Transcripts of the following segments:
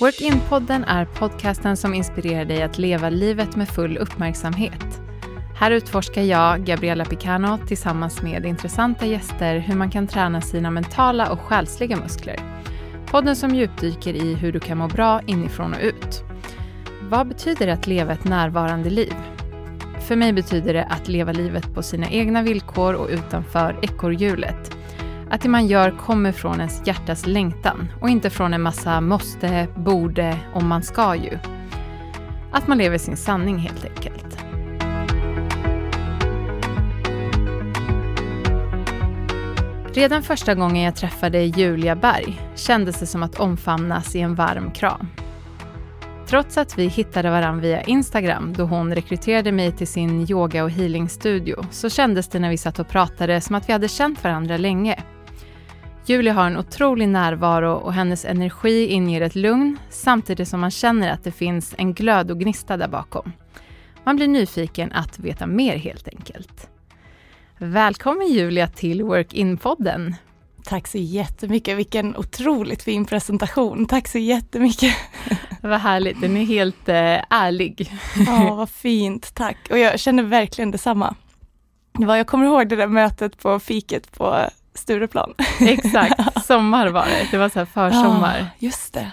Work-in-podden är podcasten som inspirerar dig att leva livet med full uppmärksamhet. Här utforskar jag, Gabriella Picano, tillsammans med intressanta gäster hur man kan träna sina mentala och själsliga muskler. Podden som djupdyker i hur du kan må bra inifrån och ut. Vad betyder det att leva ett närvarande liv? För mig betyder det att leva livet på sina egna villkor och utanför ekorrhjulet. Att det man gör kommer från ens hjärtas längtan och inte från en massa måste, borde och man ska ju. Att man lever sin sanning helt enkelt. Redan första gången jag träffade Julia Berg kändes det som att omfamnas i en varm kram. Trots att vi hittade varandra via Instagram då hon rekryterade mig till sin yoga och healingstudio så kändes det när vi satt och pratade som att vi hade känt varandra länge. Julia har en otrolig närvaro och hennes energi inger ett lugn samtidigt som man känner att det finns en glöd och gnista där bakom. Man blir nyfiken att veta mer helt enkelt. Välkommen Julia till Work-in-podden. Tack så jättemycket, vilken otroligt fin presentation. Tack så jättemycket. Vad härligt, den är helt eh, ärlig. Ja, vad fint, tack. Och jag känner verkligen detsamma. Jag kommer ihåg det där mötet på fiket på Stureplan. Exakt, sommar var det. Det var så här försommar. Ja, just det.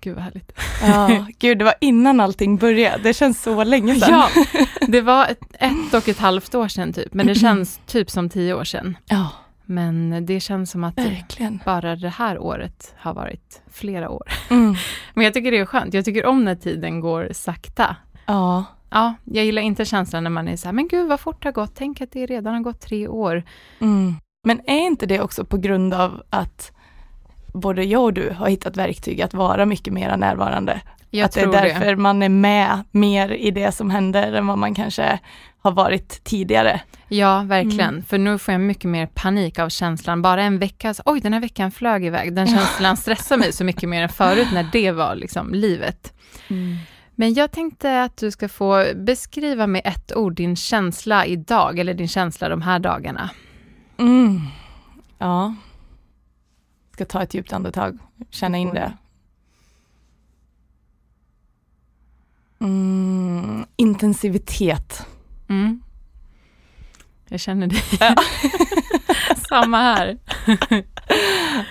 Gud vad härligt. Ja, gud det var innan allting började. Det känns så länge sedan. Ja, det var ett, ett och ett halvt år sedan typ, men det känns typ som tio år sedan. Ja. Men det känns som att Verkligen. bara det här året har varit flera år. Mm. Men jag tycker det är skönt. Jag tycker om när tiden går sakta. Ja. Ja, jag gillar inte känslan när man är så här, men gud vad fort det har gått. Tänk att det redan har gått tre år. Mm. Men är inte det också på grund av att både jag och du har hittat verktyg att vara mycket mer närvarande? Jag att det är därför det. man är med mer i det som händer än vad man kanske har varit tidigare. Ja, verkligen. Mm. För nu får jag mycket mer panik av känslan. Bara en vecka, så, oj den här veckan flög iväg. Den känslan stressar mig så mycket mer än förut när det var liksom livet. Mm. Men jag tänkte att du ska få beskriva med ett ord din känsla idag, eller din känsla de här dagarna. Mm. Ja. Ska ta ett djupt andetag, känna in det. Mm. Intensivitet. Mm. Jag känner dig. Ja. Samma här.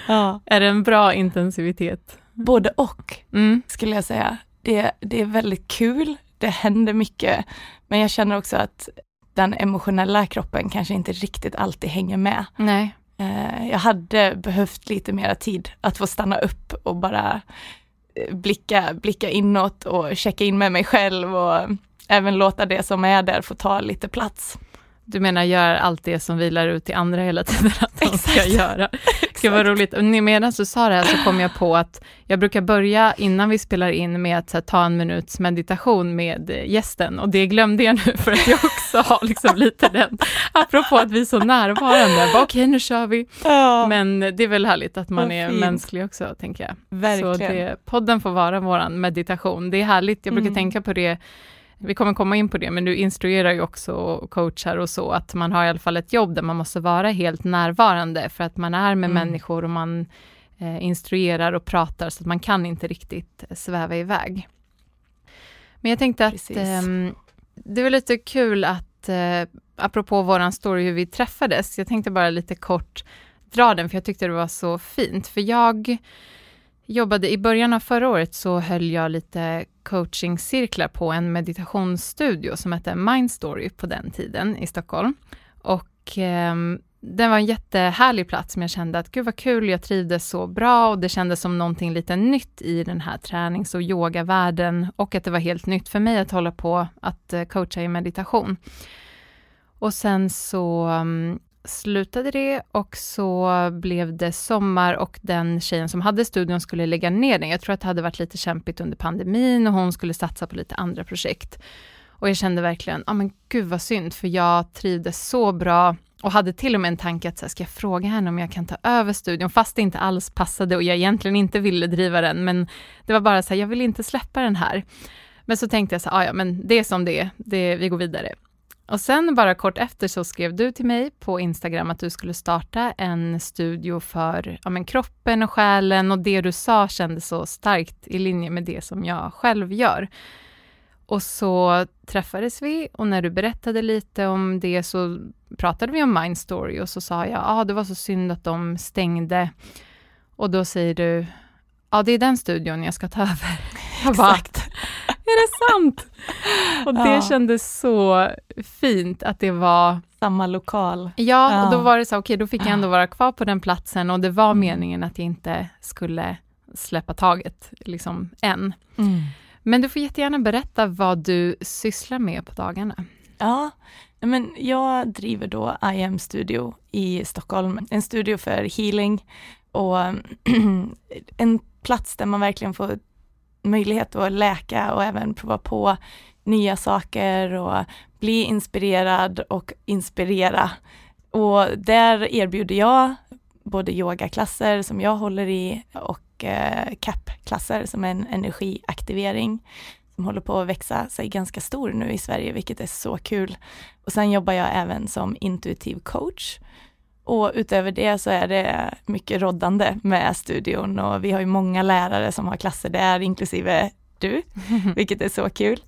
ja. Är det en bra intensivitet? Både och, mm. skulle jag säga. Det, det är väldigt kul, det händer mycket, men jag känner också att den emotionella kroppen kanske inte riktigt alltid hänger med. Nej. Eh, jag hade behövt lite mera tid att få stanna upp och bara eh, blicka, blicka inåt och checka in med mig själv och även låta det som är där få ta lite plats. Du menar gör allt det som vilar ut till andra hela tiden att de ska göra. Gud vad roligt. Medan du sa det här så kom jag på att jag brukar börja innan vi spelar in med att här, ta en minuts meditation med gästen och det glömde jag nu för att jag också har liksom lite den, apropå att vi är så närvarande. Okej, okay, nu kör vi. Ja. Men det är väl härligt att man är fint. mänsklig också, tänker jag. Verkligen. Så det, podden får vara vår meditation. Det är härligt. Jag brukar mm. tänka på det vi kommer komma in på det, men du instruerar ju också och coachar och så, att man har i alla fall ett jobb där man måste vara helt närvarande, för att man är med mm. människor och man eh, instruerar och pratar, så att man kan inte riktigt sväva iväg. Men jag tänkte att eh, det var lite kul att, eh, apropå våran story hur vi träffades, jag tänkte bara lite kort dra den, för jag tyckte det var så fint, för jag jobbade i början av förra året så höll jag lite coachingcirklar på en meditationsstudio som hette Mindstory på den tiden i Stockholm. Och eh, den var en jättehärlig plats som jag kände att gud vad kul, jag trivdes så bra och det kändes som någonting lite nytt i den här tränings och yogavärlden och att det var helt nytt för mig att hålla på att eh, coacha i meditation. Och sen så mm, slutade det och så blev det sommar och den tjejen som hade studion skulle lägga ner den. Jag tror att det hade varit lite kämpigt under pandemin och hon skulle satsa på lite andra projekt. Och jag kände verkligen, ja ah, men gud vad synd, för jag trivdes så bra och hade till och med en tanke att så här, ska jag fråga henne om jag kan ta över studion, fast det inte alls passade och jag egentligen inte ville driva den, men det var bara så här, jag vill inte släppa den här. Men så tänkte jag så här, ah, ja men det är som det är, det, vi går vidare. Och sen bara kort efter så skrev du till mig på Instagram att du skulle starta en studio för ja, men kroppen och själen och det du sa kändes så starkt i linje med det som jag själv gör. Och så träffades vi och när du berättade lite om det så pratade vi om Mind Story och så sa jag, ja ah, det var så synd att de stängde. Och då säger du, ja det är den studion jag ska ta över. Jag bara, Exakt. Är det sant? Och det ja. kändes så fint att det var samma lokal. Ja, ja. och då var det så, okej, okay, då fick jag ändå vara kvar på den platsen och det var mm. meningen att jag inte skulle släppa taget, liksom än. Mm. Men du får jättegärna berätta vad du sysslar med på dagarna. Ja, men jag driver då I am Studio i Stockholm, en studio för healing och en plats där man verkligen får möjlighet att läka och även prova på nya saker och bli inspirerad och inspirera. Och där erbjuder jag både yogaklasser som jag håller i och eh, CAP-klasser som är en energiaktivering som håller på att växa sig ganska stor nu i Sverige, vilket är så kul. Och sen jobbar jag även som intuitiv coach och utöver det så är det mycket roddande med studion och vi har ju många lärare som har klasser där, inklusive du, vilket är så kul.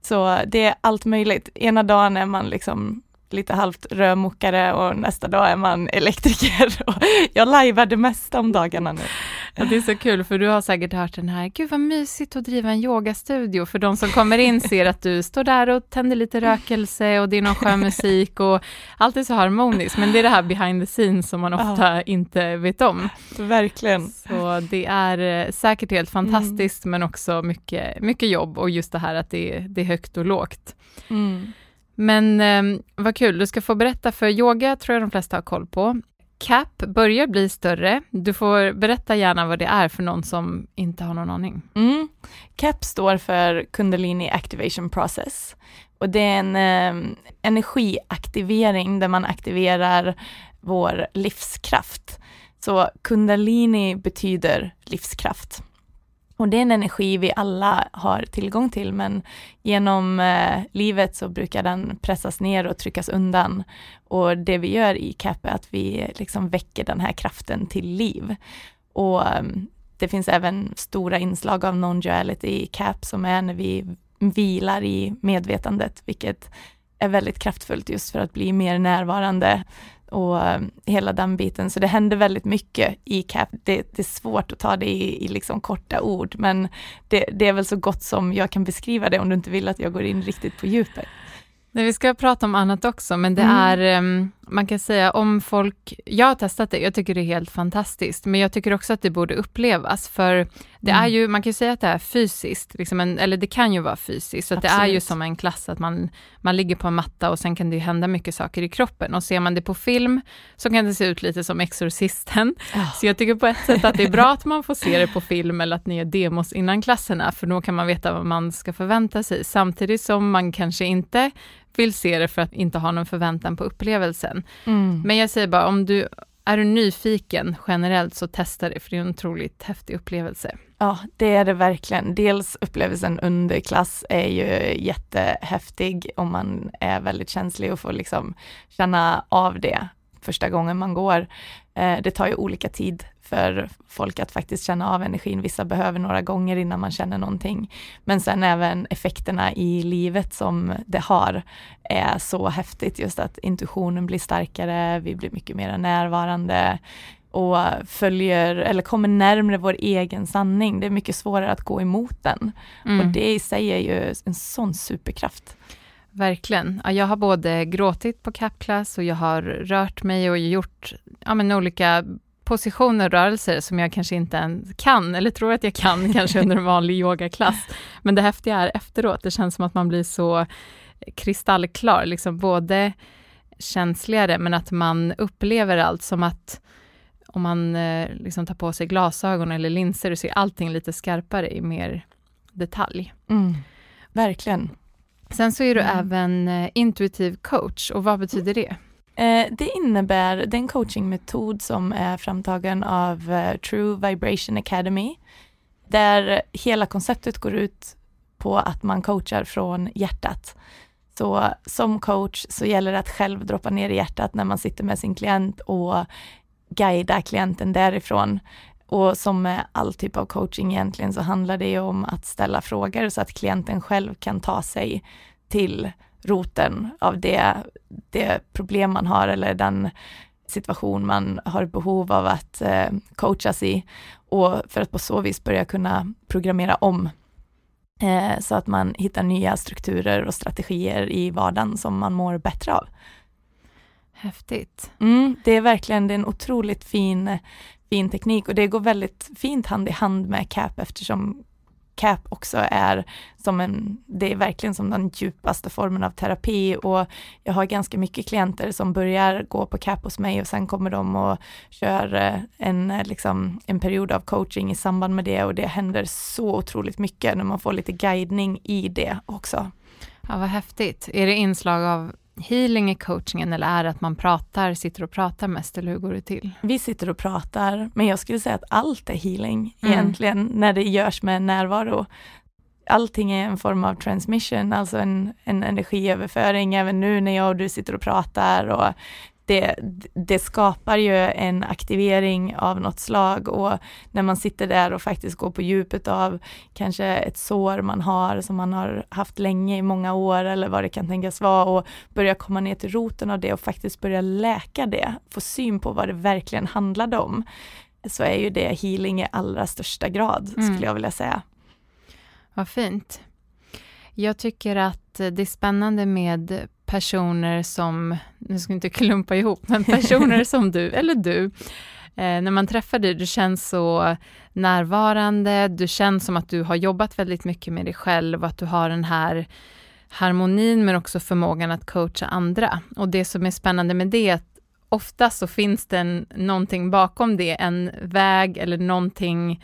Så det är allt möjligt. Ena dagen är man liksom lite halvt rörmokare och nästa dag är man elektriker. Jag lajvar det mesta om dagarna nu. Det är så kul, för du har säkert hört den här, gud vad mysigt att driva en yogastudio, för de som kommer in ser att du står där och tänder lite rökelse och det är någon skön musik och allt är så harmoniskt, men det är det här behind the scenes som man ofta ja. inte vet om. Verkligen. Så det är eh, säkert helt fantastiskt, mm. men också mycket, mycket jobb och just det här att det är, det är högt och lågt. Mm. Men eh, vad kul, du ska få berätta, för yoga tror jag de flesta har koll på. CAP börjar bli större. Du får berätta gärna vad det är för någon som inte har någon aning. Mm. CAP står för Kundalini Activation Process och det är en eh, energiaktivering där man aktiverar vår livskraft. Så Kundalini betyder livskraft. Och det är en energi vi alla har tillgång till, men genom eh, livet så brukar den pressas ner och tryckas undan. Och det vi gör i CAP är att vi liksom väcker den här kraften till liv. Och eh, det finns även stora inslag av non-duality i CAP som är när vi vilar i medvetandet, vilket är väldigt kraftfullt just för att bli mer närvarande och um, hela den biten. Så det händer väldigt mycket i CAP. Det, det är svårt att ta det i, i liksom korta ord, men det, det, är väl så gott som jag kan beskriva det om du inte vill att jag går in riktigt på djupet. Nej, vi ska prata om annat också, men det mm. är, um, man kan säga om folk, jag har testat det, jag tycker det är helt fantastiskt, men jag tycker också att det borde upplevas, för det mm. är ju, man kan säga att det är fysiskt, liksom en, eller det kan ju vara fysiskt, så det är ju som en klass, att man, man ligger på en matta och sen kan det ju hända mycket saker i kroppen, och ser man det på film så kan det se ut lite som Exorcisten, oh. så jag tycker på ett sätt att det är bra att man får se det på film, eller att ni gör demos innan klasserna, för då kan man veta vad man ska förvänta sig, samtidigt som man kanske inte vill se det för att inte ha någon förväntan på upplevelsen. Mm. Men jag säger bara, om du är du nyfiken generellt så testa det, för det är en otroligt häftig upplevelse. Ja, det är det verkligen. Dels upplevelsen under klass är ju jättehäftig om man är väldigt känslig och får liksom känna av det första gången man går. Eh, det tar ju olika tid för folk att faktiskt känna av energin. Vissa behöver några gånger innan man känner någonting. Men sen även effekterna i livet som det har är så häftigt just att intuitionen blir starkare, vi blir mycket mer närvarande och följer eller kommer närmre vår egen sanning. Det är mycket svårare att gå emot den. Mm. Och det i sig är ju en sån superkraft. Verkligen. jag har både gråtit på Capclass och jag har rört mig och gjort ja, men olika positioner och rörelser som jag kanske inte ens kan, eller tror att jag kan, kanske under en vanlig yogaklass. Men det häftiga är efteråt, det känns som att man blir så kristallklar, liksom både känsligare, men att man upplever allt som att om man eh, liksom tar på sig glasögon eller linser och ser allting lite skarpare i mer detalj. Mm, verkligen. Sen så är du mm. även eh, intuitiv coach och vad betyder det? Eh, det innebär, det är en coachingmetod som är framtagen av True Vibration Academy, där hela konceptet går ut på att man coachar från hjärtat. Så som coach så gäller det att själv droppa ner i hjärtat när man sitter med sin klient och guida klienten därifrån. Och som med all typ av coaching egentligen så handlar det om att ställa frågor så att klienten själv kan ta sig till roten av det, det problem man har eller den situation man har behov av att eh, coachas i och för att på så vis börja kunna programmera om eh, så att man hittar nya strukturer och strategier i vardagen som man mår bättre av. Häftigt. Mm, det är verkligen det är en otroligt fin, fin teknik och det går väldigt fint hand i hand med CAP eftersom CAP också är som en, det är verkligen som den djupaste formen av terapi och jag har ganska mycket klienter som börjar gå på CAP hos mig och sen kommer de och kör eh, en, eh, liksom, en period av coaching i samband med det och det händer så otroligt mycket när man får lite guidning i det också. Ja, vad häftigt. Är det inslag av healing i coachingen eller är det att man pratar, sitter och pratar mest eller hur går det till? Vi sitter och pratar, men jag skulle säga att allt är healing mm. egentligen när det görs med närvaro. Allting är en form av transmission, alltså en, en energiöverföring, även nu när jag och du sitter och pratar och det, det skapar ju en aktivering av något slag och när man sitter där och faktiskt går på djupet av kanske ett sår man har som man har haft länge i många år eller vad det kan tänkas vara och börja komma ner till roten av det och faktiskt börja läka det, få syn på vad det verkligen handlade om, så är ju det healing i allra största grad, skulle mm. jag vilja säga. Vad fint. Jag tycker att det är spännande med personer som, nu ska jag inte klumpa ihop, men personer som du, eller du, eh, när man träffar dig, du känns så närvarande, du känns som att du har jobbat väldigt mycket med dig själv och att du har den här harmonin men också förmågan att coacha andra. Och det som är spännande med det är att ofta så finns det en, någonting bakom det, en väg eller någonting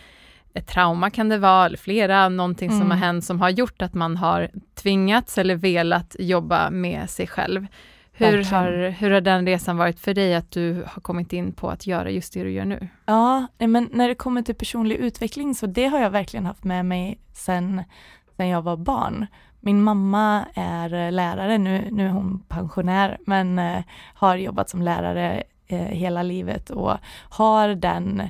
ett trauma kan det vara, eller flera, någonting mm. som har hänt som har gjort att man har tvingats eller velat jobba med sig själv. Hur har, hur har den resan varit för dig, att du har kommit in på att göra just det du gör nu? Ja, men när det kommer till personlig utveckling, så det har jag verkligen haft med mig sen, sen jag var barn. Min mamma är lärare, nu, nu är hon pensionär, men eh, har jobbat som lärare eh, hela livet och har den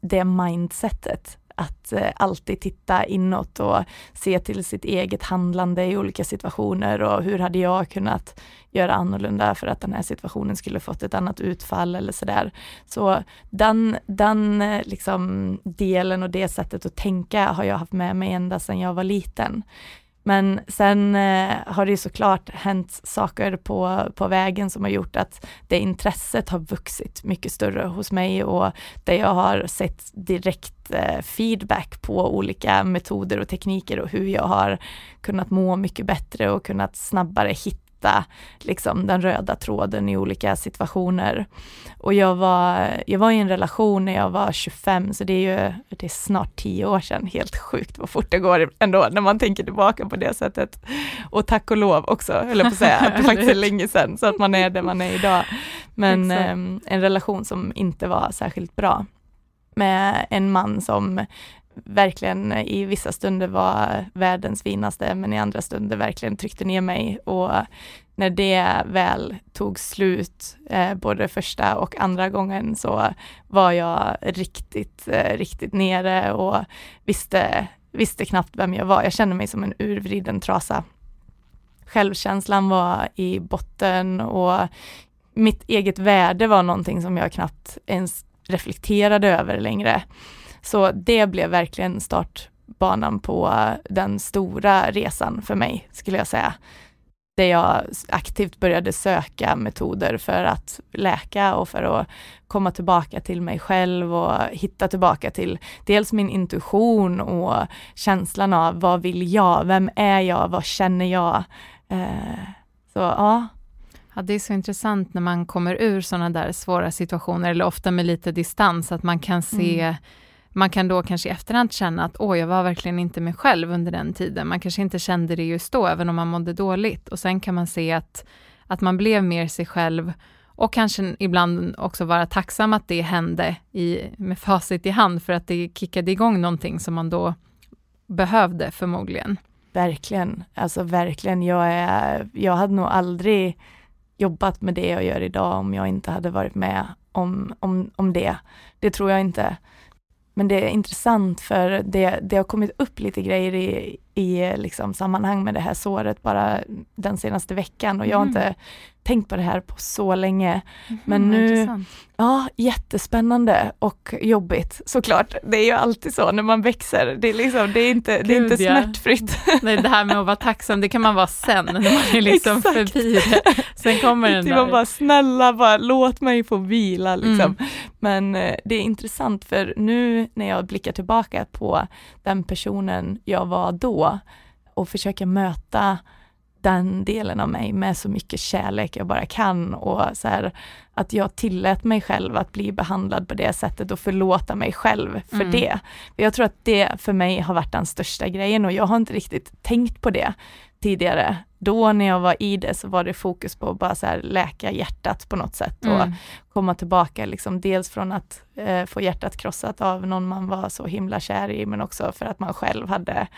det mindsetet att eh, alltid titta inåt och se till sitt eget handlande i olika situationer och hur hade jag kunnat göra annorlunda för att den här situationen skulle fått ett annat utfall eller sådär. Så den, den eh, liksom delen och det sättet att tänka har jag haft med mig ända sedan jag var liten. Men sen eh, har det ju såklart hänt saker på, på vägen som har gjort att det intresset har vuxit mycket större hos mig och där jag har sett direkt eh, feedback på olika metoder och tekniker och hur jag har kunnat må mycket bättre och kunnat snabbare hitta hitta liksom, den röda tråden i olika situationer. Och jag var, jag var i en relation när jag var 25, så det är ju det är snart tio år sedan. Helt sjukt vad fort det går ändå när man tänker tillbaka på det sättet. Och tack och lov också, höll jag på att säga, att det faktiskt är länge sedan, så att man är där man är idag. Men eh, en relation som inte var särskilt bra. Med en man som verkligen i vissa stunder var världens finaste, men i andra stunder verkligen tryckte ner mig och när det väl tog slut, eh, både första och andra gången, så var jag riktigt, eh, riktigt nere och visste, visste knappt vem jag var. Jag kände mig som en urvriden trasa. Självkänslan var i botten och mitt eget värde var någonting som jag knappt ens reflekterade över längre. Så det blev verkligen startbanan på den stora resan för mig, skulle jag säga. Där jag aktivt började söka metoder för att läka och för att komma tillbaka till mig själv och hitta tillbaka till dels min intuition och känslan av vad vill jag, vem är jag, vad känner jag? Eh, så ja, Ja, det är så intressant när man kommer ur sådana där svåra situationer, eller ofta med lite distans, att man kan se mm man kan då kanske i efterhand känna att åh, jag var verkligen inte mig själv under den tiden. Man kanske inte kände det just då, även om man mådde dåligt. Och sen kan man se att, att man blev mer sig själv och kanske ibland också vara tacksam att det hände i, med facit i hand, för att det kickade igång någonting som man då behövde förmodligen. Verkligen, alltså verkligen. Jag, är, jag hade nog aldrig jobbat med det jag gör idag om jag inte hade varit med om, om, om det. Det tror jag inte. Men det är intressant för det, det har kommit upp lite grejer i, i liksom sammanhang med det här såret bara den senaste veckan och jag har mm. inte tänkt på det här på så länge. Mm, Men nu, intressant. ja jättespännande och jobbigt såklart. Det är ju alltid så när man växer. Det är, liksom, det är inte, Gud, det är inte smärtfritt. Nej, det här med att vara tacksam, det kan man vara sen när man är liksom förbi det. Sen kommer den där. Man bara snälla, bara låt mig få vila liksom. Mm. Men eh, det är intressant för nu när jag blickar tillbaka på den personen jag var då och försöker möta den delen av mig med så mycket kärlek jag bara kan och så här, att jag tillät mig själv att bli behandlad på det sättet och förlåta mig själv för mm. det. Jag tror att det för mig har varit den största grejen och jag har inte riktigt tänkt på det tidigare. Då när jag var i det så var det fokus på att bara så här läka hjärtat på något sätt och mm. komma tillbaka liksom dels från att eh, få hjärtat krossat av någon man var så himla kär i men också för att man själv hade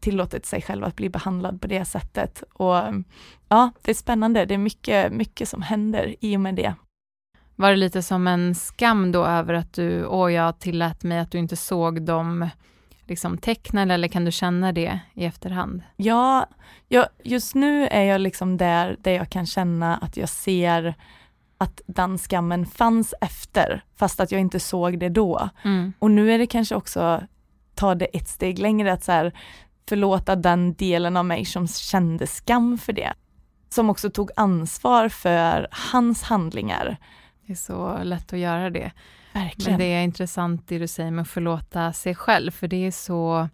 tillåtit sig själv att bli behandlad på det sättet. Och ja, det är spännande. Det är mycket, mycket som händer i och med det. Var det lite som en skam då över att du, åh jag tillät mig att du inte såg de liksom tecknen eller kan du känna det i efterhand? Ja, jag, just nu är jag liksom där, där jag kan känna att jag ser att den skammen fanns efter, fast att jag inte såg det då. Mm. Och nu är det kanske också ta det ett steg längre, att så här, förlåta den delen av mig som kände skam för det. Som också tog ansvar för hans handlingar. Det är så lätt att göra det. Verkligen. Men det är intressant det du säger med att förlåta sig själv, för det är så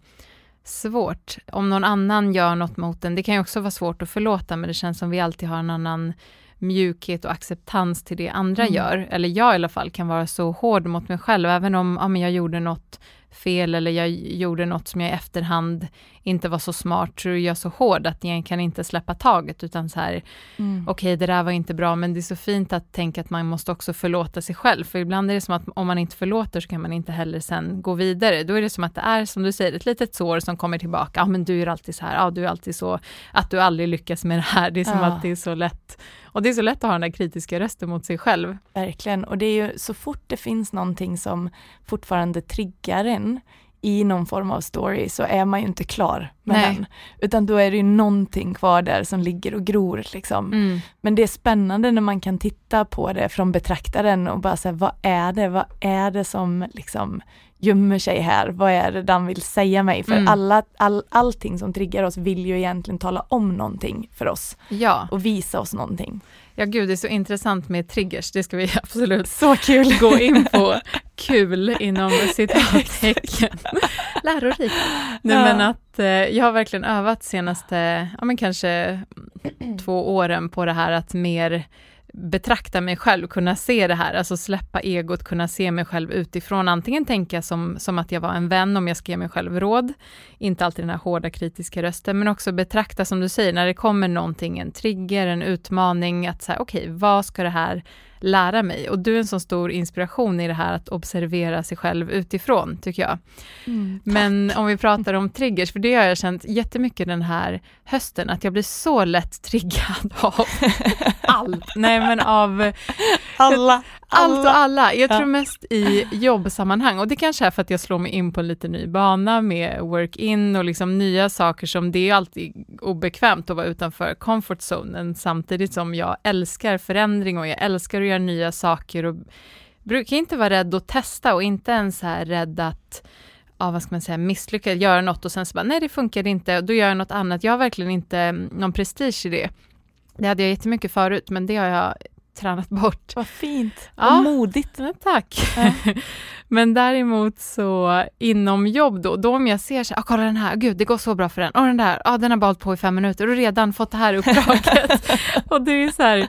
svårt. Om någon annan gör något mot en, det kan ju också vara svårt att förlåta, men det känns som vi alltid har en annan mjukhet och acceptans till det andra mm. gör. Eller jag i alla fall kan vara så hård mot mig själv, även om ja, men jag gjorde något fel eller jag gjorde något som jag i efterhand inte var så smart, så är jag så hård att jag kan inte släppa taget utan så här, mm. okej okay, det där var inte bra, men det är så fint att tänka att man måste också förlåta sig själv, för ibland är det som att om man inte förlåter så kan man inte heller sen gå vidare. Då är det som att det är, som du säger, ett litet sår som kommer tillbaka. Ja, men du är alltid så här, ja, du är alltid så, att du aldrig lyckas med det här. Det är som ja. att det är så lätt. Och det är så lätt att ha den där kritiska rösten mot sig själv. Verkligen, och det är ju så fort det finns någonting som fortfarande triggar en i någon form av story så är man ju inte klar med Nej. den. Utan då är det ju någonting kvar där som ligger och gror liksom. Mm. Men det är spännande när man kan titta på det från betraktaren och bara säga vad är det, vad är det som liksom gömmer sig här, vad är det den vill säga mig? För mm. alla, all, allting som triggar oss vill ju egentligen tala om någonting för oss. Ja. Och visa oss någonting. Ja gud, det är så intressant med triggers, det ska vi absolut så kul. gå in på. Kul inom citattecken. Lärorikt. Nej ja. men att eh, jag har verkligen övat senaste, ja men kanske två åren på det här att mer betrakta mig själv, kunna se det här, alltså släppa egot, kunna se mig själv utifrån, antingen tänka som, som att jag var en vän om jag ska ge mig själv råd, inte alltid den här hårda kritiska rösten, men också betrakta som du säger, när det kommer någonting, en trigger, en utmaning, att säga okej, okay, vad ska det här lära mig. Och du är en så stor inspiration i det här att observera sig själv utifrån, tycker jag. Mm, Men om vi pratar om triggers, för det har jag känt jättemycket den här hösten, att jag blir så lätt triggad av allt. Nej men av alla. Allt och alla. Jag tror mest i jobbsammanhang och det kanske är för att jag slår mig in på en lite ny bana med work-in och liksom nya saker som det är alltid obekvämt att vara utanför comfort zonen samtidigt som jag älskar förändring och jag älskar att göra nya saker och brukar inte vara rädd att testa och inte ens här rädd att ja, vad ska man säga, misslyckas, göra något och sen så bara, nej det funkar inte, och då gör jag något annat. Jag har verkligen inte någon prestige i det. Det hade jag jättemycket förut, men det har jag tränat bort. Vad fint, ja. modigt. Ja, tack. Ja. Men däremot så inom jobb då, då om jag ser så här, ah, kolla den här, gud det går så bra för den, och den där, ah, den har balt på i fem minuter och redan fått det här uppdraget. och det är så här,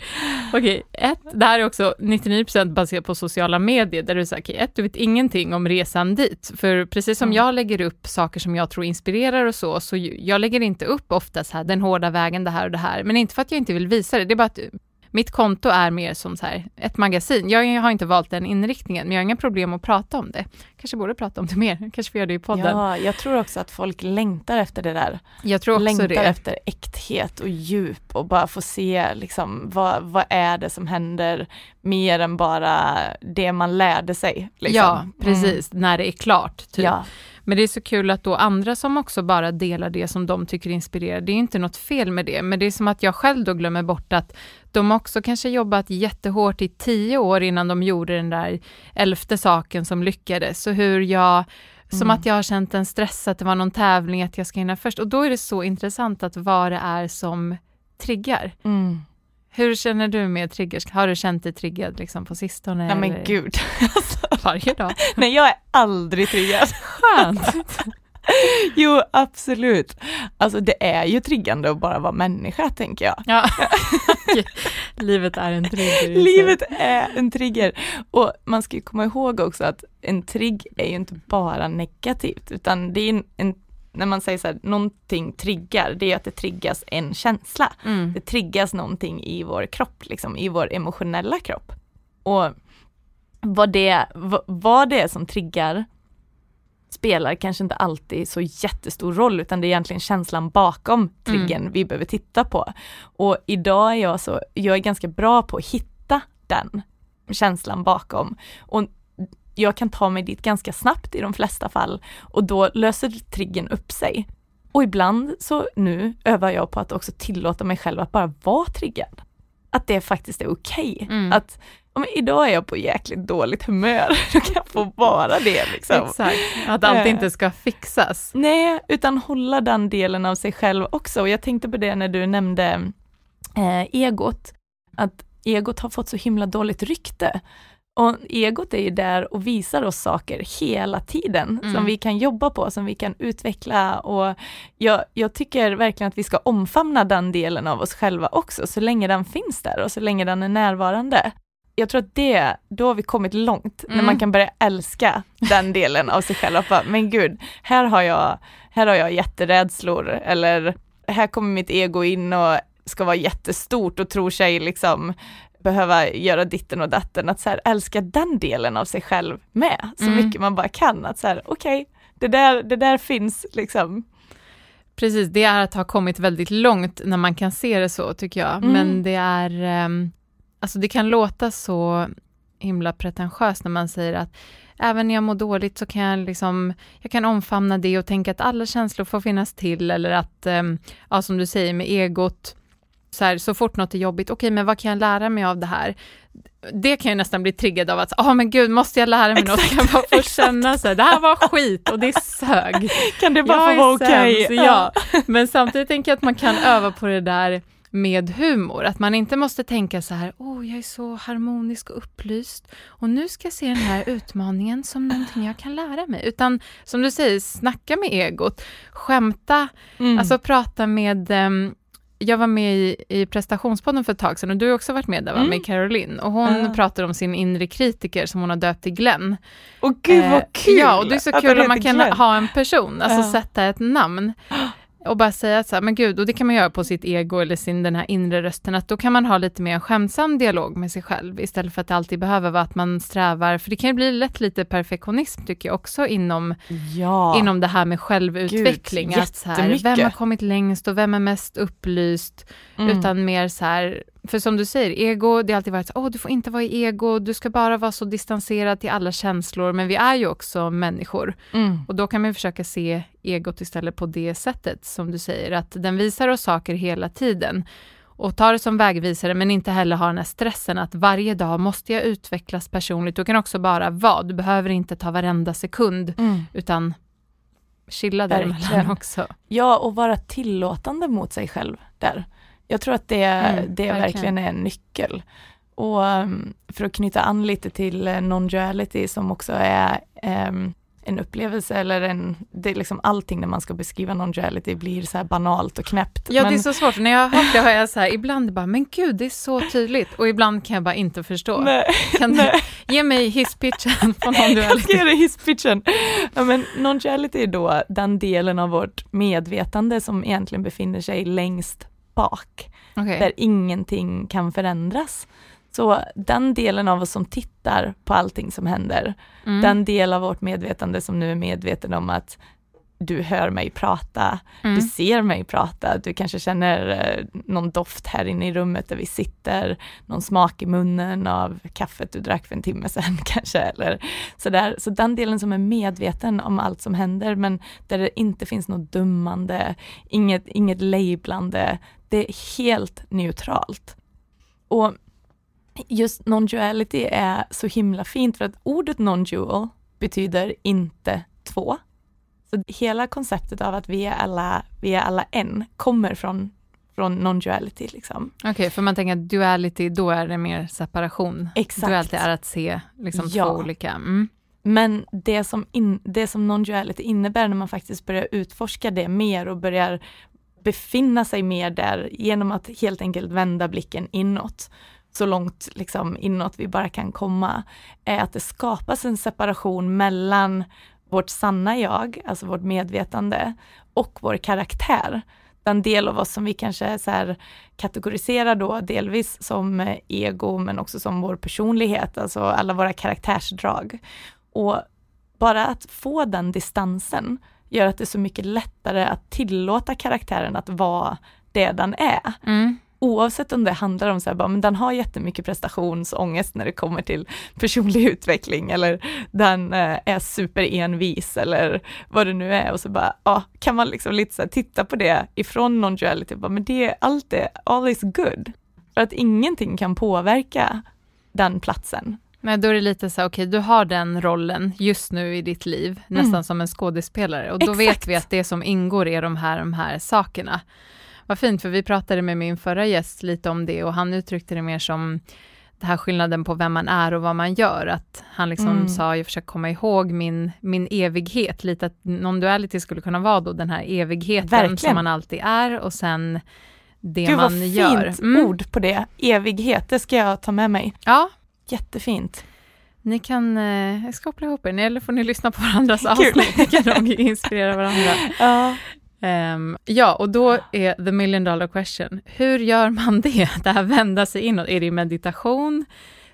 okej, okay, ett, det här är också 99% baserat på sociala medier, där du säger, okej, okay, ett, du vet ingenting om resan dit, för precis som mm. jag lägger upp saker som jag tror inspirerar och så, så jag lägger inte upp ofta så här, den hårda vägen, det här och det här, men inte för att jag inte vill visa det, det är bara att Mitt konto är mer som så här, ett magasin. Jag har inte valt den inriktningen, men jag har inga problem att prata om det. Kanske borde prata om det mer, kanske får göra det i podden. Ja, jag tror också att folk längtar efter det där. Jag tror också längtar det. efter äkthet och djup och bara få se liksom vad, vad är det som händer mer än bara det man lärde sig. Liksom. Ja, precis, mm. när det är klart. Typ. Ja. Men det är så kul att då andra som också bara delar det som de tycker inspirerar, det är inte något fel med det, men det är som att jag själv då glömmer bort att de också kanske jobbat jättehårt i tio år innan de gjorde den där elfte saken som lyckades. Så hur jag som mm. att jag har känt en stress att det var någon tävling, att jag ska hinna först. Och då är det så intressant att vad det är som triggar. Mm. Hur känner du med triggers? Har du känt dig triggad liksom på sistone? Nej men gud. Varje dag? Nej jag är aldrig triggad. Skönt. jo, absolut. Alltså det är ju triggande att bara vara människa, tänker jag. Ja. Livet är en trigger. Livet är en trigger. Och man ska komma ihåg också att en trigg är ju inte bara negativt, utan det är en, en när man säger så här, någonting triggar, det är att det triggas en känsla. Mm. Det triggas någonting i vår kropp, liksom, i vår emotionella kropp. Och vad det, vad det är som triggar spelar kanske inte alltid så jättestor roll utan det är egentligen känslan bakom triggern mm. vi behöver titta på. Och idag är jag så, jag är ganska bra på att hitta den känslan bakom. Och jag kan ta mig dit ganska snabbt i de flesta fall och då löser triggern upp sig. Och ibland så nu övar jag på att också tillåta mig själv att bara vara triggad. Att det faktiskt är okej. Okay. Mm. Att om idag är jag på jäkligt dåligt humör, då kan jag få vara det. Liksom. Exakt, att allt eh. inte ska fixas. Nej, utan hålla den delen av sig själv också. Och jag tänkte på det när du nämnde eh, egot, att egot har fått så himla dåligt rykte. Och egot är ju där och visar oss saker hela tiden mm. som vi kan jobba på, som vi kan utveckla och jag, jag, tycker verkligen att vi ska omfamna den delen av oss själva också, så länge den finns där och så länge den är närvarande. Jag tror att det, då har vi kommit långt, mm. när man kan börja älska den delen av sig själv. Bara, men gud, här har jag, här har jag jätterädslor eller här kommer mitt ego in och ska vara jättestort och tror sig liksom behöva göra ditten och datten, att så här, älska den delen av sig själv med, så mm. mycket man bara kan. Att så här, okej, okay, det, där, det där finns liksom. Precis, det är att ha kommit väldigt långt när man kan se det så, tycker jag. Mm. Men det är, um, alltså det kan låta så himla pretentiöst när man säger att även när jag mår dåligt så kan jag liksom, jag kan omfamna det och tänka att alla känslor får finnas till eller att, um, ja som du säger med egot, så, här, så fort något är jobbigt, okej okay, men vad kan jag lära mig av det här? Det kan jag nästan bli triggad av att, ja oh, men gud, måste jag lära mig exakt, något? Kan jag bara få känna så här, det här var skit och det sög. Kan det bara jag få vara okej? Okay? Ja, men samtidigt tänker jag att man kan öva på det där med humor, att man inte måste tänka så här, oh jag är så harmonisk och upplyst och nu ska jag se den här utmaningen som någonting jag kan lära mig, utan som du säger, snacka med egot, skämta, mm. alltså prata med um, jag var med i, i prestationspodden för ett tag sedan och du har också varit med där mm. med Caroline och hon uh. pratade om sin inre kritiker som hon har döpt till Glenn. Och gud vad kul! Eh, ja, och det är så kul om man kan Glenn. ha en person, alltså uh. sätta ett namn. och bara säga så här, men gud, och det kan man göra på sitt ego eller sin den här inre rösten, att då kan man ha lite mer skämtsam dialog med sig själv, istället för att det alltid behöver vara att man strävar, för det kan ju bli lätt lite perfektionism tycker jag också inom, ja. inom det här med självutveckling, gud, att så här, vem har kommit längst och vem är mest upplyst, mm. utan mer så här, för som du säger, ego, det har alltid varit så, åh, du får inte vara i ego, du ska bara vara så distanserad till alla känslor, men vi är ju också människor. Mm. Och då kan man försöka se egot istället på det sättet, som du säger, att den visar oss saker hela tiden och ta det som vägvisare men inte heller ha den här stressen att varje dag måste jag utvecklas personligt. Du kan också bara vara, du behöver inte ta varenda sekund mm. utan chilla däremellan också. Ja, och vara tillåtande mot sig själv där. Jag tror att det, mm, det verkligen. verkligen är en nyckel. Och um, för att knyta an lite till uh, non-duality som också är um, en upplevelse eller en, det är liksom allting när man ska beskriva non-duality blir så här banalt och knäppt. Ja men... det är så svårt, när jag har hört det har jag så här, ibland bara, men gud det är så tydligt och ibland kan jag bara inte förstå. Nej, kan du nej. ge mig hisspitchen på non-duality? Jag ska ge dig hisspitchen. Ja, men non-duality är då den delen av vårt medvetande som egentligen befinner sig längst bak, Okej. där ingenting kan förändras. Så den delen av oss som tittar på allting som händer, Mm. den del av vårt medvetande som nu är medveten om att du hör mig prata, Mm. du ser mig prata, du kanske känner eh, någon doft här inne i rummet där vi sitter, någon smak i munnen av kaffet du drack för en timme sedan kanske, eller sådär. Så den delen som är medveten om allt som händer, men där det inte finns något dömande, inget, inget lablande, det är helt neutralt. Och just non-duality är så himla fint för att ordet non-dual betyder inte två. Så hela konceptet av att vi är alla, vi är alla en kommer från, från non-duality. Liksom. Okej, för man tänker att duality, då är det mer separation. Exakt. Duality är att se liksom Ja. två olika. Mm. Men det som, in, det som non-duality innebär när man faktiskt börjar utforska det mer och börjar befinna sig mer där genom att helt enkelt vända blicken inåt, så långt liksom inåt vi bara kan komma, är att det skapas en separation mellan vårt sanna jag, alltså vårt medvetande, och vår karaktär. Den del av oss som vi kanske så här kategoriserar då delvis som eh, ego men också som vår personlighet, alltså alla våra karaktärsdrag. Och bara att få den distansen gör att det är så mycket lättare att tillåta karaktären att vara det den är. Mm. Oavsett om det handlar om så här, bara, men den har jättemycket prestationsångest när det kommer till personlig utveckling eller den eh, är superenvis eller vad det nu är och så bara, ja, kan man liksom lite så här, titta på det ifrån non-duality, bara, men det är allt det, all is good. För att ingenting kan påverka den platsen. Nej, då är det lite så, okej, du har den rollen just nu i ditt liv, nästan som en skådespelare. Och då vet Mm. Exakt. vi att det som ingår är de här, de här sakerna. Vad fint, för vi pratade med min förra gäst lite om det och han uttryckte det mer som det här skillnaden på vem man är och vad man gör. Att han liksom Mm. sa, jag försöker komma ihåg min, min evighet, lite att non-duality skulle kunna vara då den här evigheten Verkligen. som man alltid är och sen det Gud vad man fint gör. Mm. ord på det, evighet, det ska jag ta med mig. Ja, Jättefint. Ni kan eh, koppla ihop er, eller får ni lyssna på varandras avsnitt, ni kan nog inspirera varandra. Ja. Ehm, ja, och då är the million dollar question, hur gör man det? Det här vända sig inåt, är det i meditation?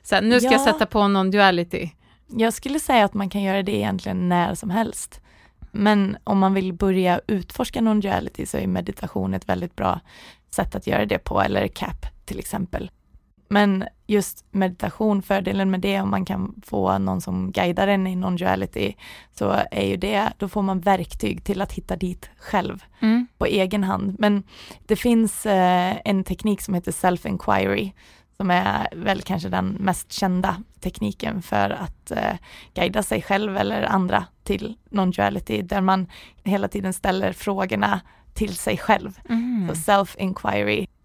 Så här, nu ska jag Ja. sätta på non-duality. Jag skulle säga att man kan göra det egentligen när som helst. Men om man vill börja utforska non-duality så är meditation ett väldigt bra sätt att göra det på, eller CAP till exempel. Men just meditation, fördelen med det om man kan få någon som guidar en i non-duality, så är ju det, då får man verktyg till att hitta dit själv Mm. på egen hand. Men det finns eh, en teknik som heter self-inquiry som är väl kanske den mest kända tekniken för att eh, guida sig själv eller andra till non-duality där man hela tiden ställer frågorna till sig själv. Mm. Så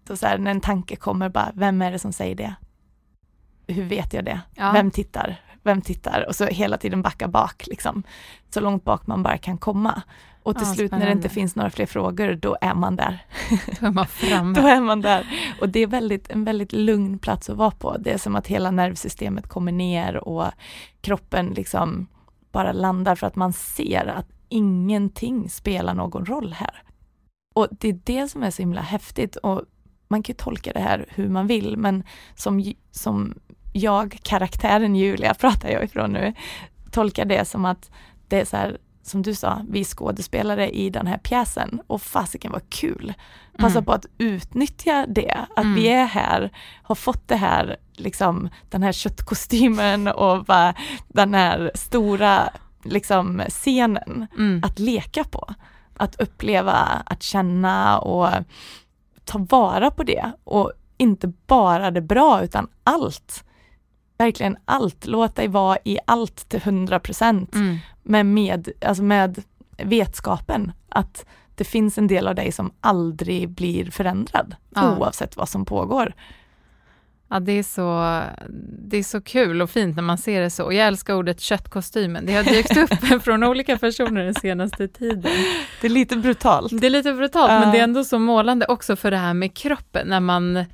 self-inquiry, så, så här, när en tanke kommer bara, vem är det som säger det? Hur vet jag det? Ja. Vem tittar? Vem tittar? Och så hela tiden backa bak, liksom. så långt bak man bara kan komma. Och till Ja, slut när det inte finns några fler frågor, då är man där. Då är man framme. Då är man där. Och det är väldigt, en väldigt lugn plats att vara på. Det är som att hela nervsystemet kommer ner och kroppen liksom bara landar för att man ser att ingenting spelar någon roll här. Och det är det som är så himla häftigt och man kan ju tolka det här hur man vill men som, som jag, karaktären Julia pratar jag ifrån nu, tolkar det som att det är så här som du sa, vi skådespelare i den här pjäsen och fasiken var kul. Passa Mm. på att utnyttja det, att Mm. vi är här, har fått det här, liksom den här köttkostymen och bara den här stora liksom scenen Mm. att leka på. Att uppleva, att känna och ta vara på det och inte bara det bra utan allt. Verkligen allt, låt dig vara i allt till 100 procent Mm. med, med, alltså med vetskapen att det finns en del av dig som aldrig blir förändrad Ja. oavsett vad som pågår. Ja, det är, så, det är så kul och fint när man ser det så. Och jag älskar ordet köttkostymen. Det har dykt upp från olika personer den senaste tiden. Det är lite brutalt. Det är lite brutalt, Ja. men det är ändå så målande också för det här med kroppen, när man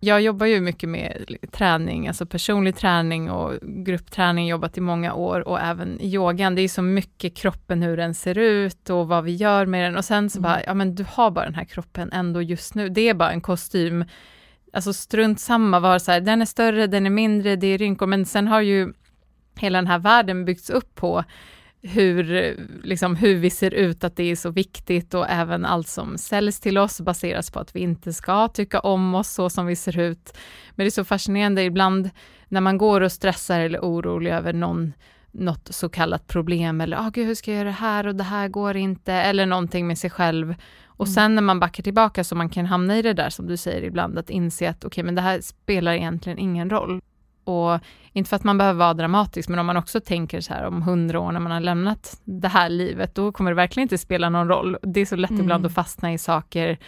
Jag jobbar ju mycket med träning, alltså personlig träning och gruppträning, jobbat i många år och även yogan. Det är så mycket kroppen, hur den ser ut och vad vi gör med den och sen så mm. bara, ja men du har bara den här kroppen ändå just nu. Det är bara en kostym. Alltså strunt samma, var så här, den är större, den är mindre, det är rynkor, men sen har ju hela den här världen byggts upp på hur, liksom, hur vi ser ut, att det är så viktigt och även allt som säljs till oss baseras på att vi inte ska tycka om oss så som vi ser ut. Men det är så fascinerande ibland när man går och stressar eller är orolig över någon, något så kallat problem eller ah, gud, hur ska jag göra det här och det här går inte eller någonting med sig själv. Och mm. sen när man backar tillbaka så man kan hamna i det där som du säger ibland, att inse att okej, okay, men det här spelar egentligen ingen roll. Och inte för att man behöver vara dramatisk, men om man också tänker så här om hundra år när man har lämnat det här livet, då kommer det verkligen inte spela någon roll. Det är så lätt mm. ibland att fastna i saker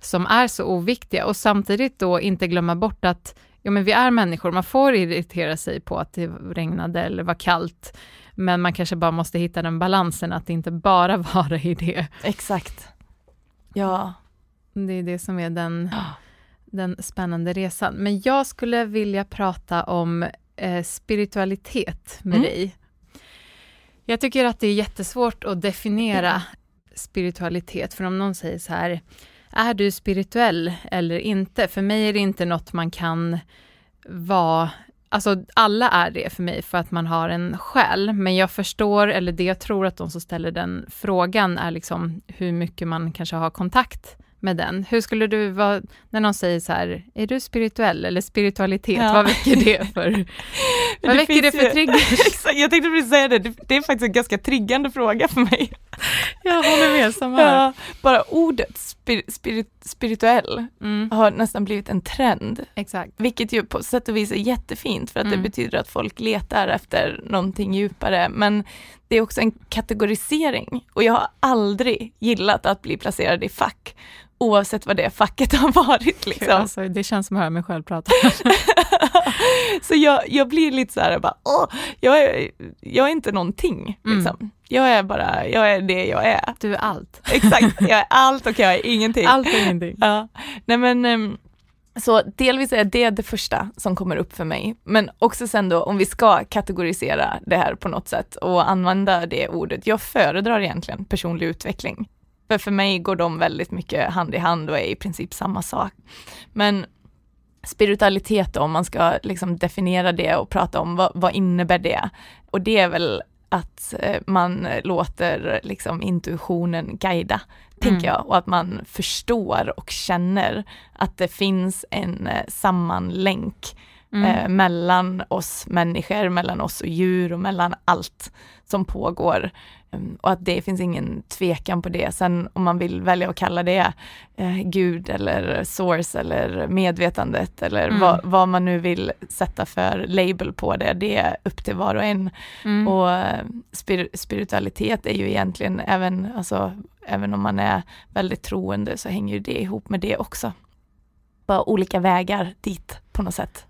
som är så oviktiga och samtidigt då inte glömma bort att ja, men vi är människor, man får irritera sig på att det regnade eller var kallt, men man kanske bara måste hitta den balansen att inte bara vara i det. Exakt. Ja. Det är det som är den den spännande resan. Men jag skulle vilja prata om eh, spiritualitet med mm. dig. Jag tycker att det är jättesvårt att definiera mm. spiritualitet, för om någon säger så här, är du spirituell eller inte? För mig är det inte något man kan vara Alltså alla är det för mig för att man har en själ, men jag förstår, eller det jag tror att de som ställer den frågan är liksom hur mycket man kanske har kontakt med den. Hur skulle du vara, när någon säger så här, är du spirituell eller spiritualitet, ja. vad väcker det för, vad det väcker det för trigger? jag tänkte precis säga det, det är faktiskt en ganska triggande fråga för mig. Jag håller med, samma här. Ja, bara ordet spir, spirit, spirituell mm. har nästan blivit en trend. Exakt. Vilket ju på sätt och vis är jättefint för att mm. det betyder att folk letar efter någonting djupare. Men det är också en kategorisering och jag har aldrig gillat att bli placerad i fack oavsett vad det facket har varit. Liksom. Alltså, det känns som att höra mig själv prata. så jag, jag blir lite så här, bara, åh, jag, är, jag är inte någonting. Mm. Liksom. Jag är bara, jag är det jag är. Du är allt. Exakt, jag är allt och jag är ingenting. Allt och ingenting. Ja. Nej men, um, så delvis är det det första som kommer upp för mig. Men också sen då om vi ska kategorisera det här på något sätt och använda det ordet. Jag föredrar egentligen personlig utveckling. För för mig går de väldigt mycket hand i hand och är i princip samma sak. Men spiritualitet då, om man ska liksom definiera det och prata om vad, vad innebär det? Och det är väl att eh, man låter liksom intuitionen guida, mm. tänker jag, och att man förstår och känner att det finns en eh, sammanlänk mm. eh, mellan oss människor, mellan oss och djur och mellan allt som pågår. Um, och att det finns ingen tvekan på det. Sen om man vill välja att kalla det eh, Gud eller source eller medvetandet eller mm. vad, vad, man nu vill sätta för label på det, det är upp till var och en. Mm. Och eh, spir spiritualitet är ju egentligen även, alltså, även om man är väldigt troende så hänger det ihop med det också. Bara olika vägar dit på något sätt.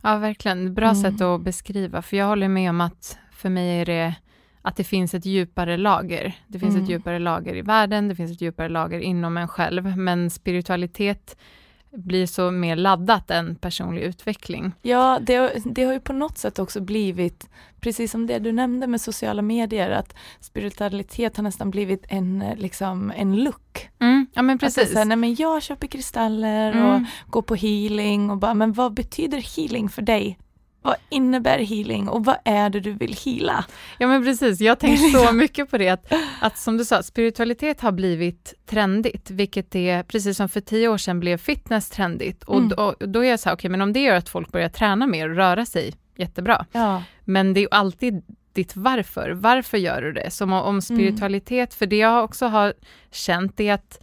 Ja, verkligen. Bra mm. sätt att beskriva, för jag håller med om att för mig är det att det finns ett djupare lager. Det finns mm. ett djupare lager i världen, det finns ett djupare lager inom en själv, men spiritualitet blir så mer laddat än personlig utveckling. Ja, det, det har ju på något sätt också blivit, precis som det du nämnde med sociala medier, att spiritualitet har nästan blivit en, liksom, en look. Mm, ja men precis. Att nej, men jag köper kristaller mm. och går på healing och bara, men vad betyder healing för dig? Vad innebär healing och vad är det du vill heala? Ja men precis, jag tänker så mycket på det att, att som du sa, spiritualitet har blivit trendigt, vilket är precis som för tio år sedan blev fitness trendigt. Och, mm. då, då är jag så här, okej okay, men om det gör att folk börjar träna mer och röra sig, jättebra. Ja. Men det är alltid ditt varför. Varför gör du det? Som om spiritualitet, mm. för det jag också har känt är att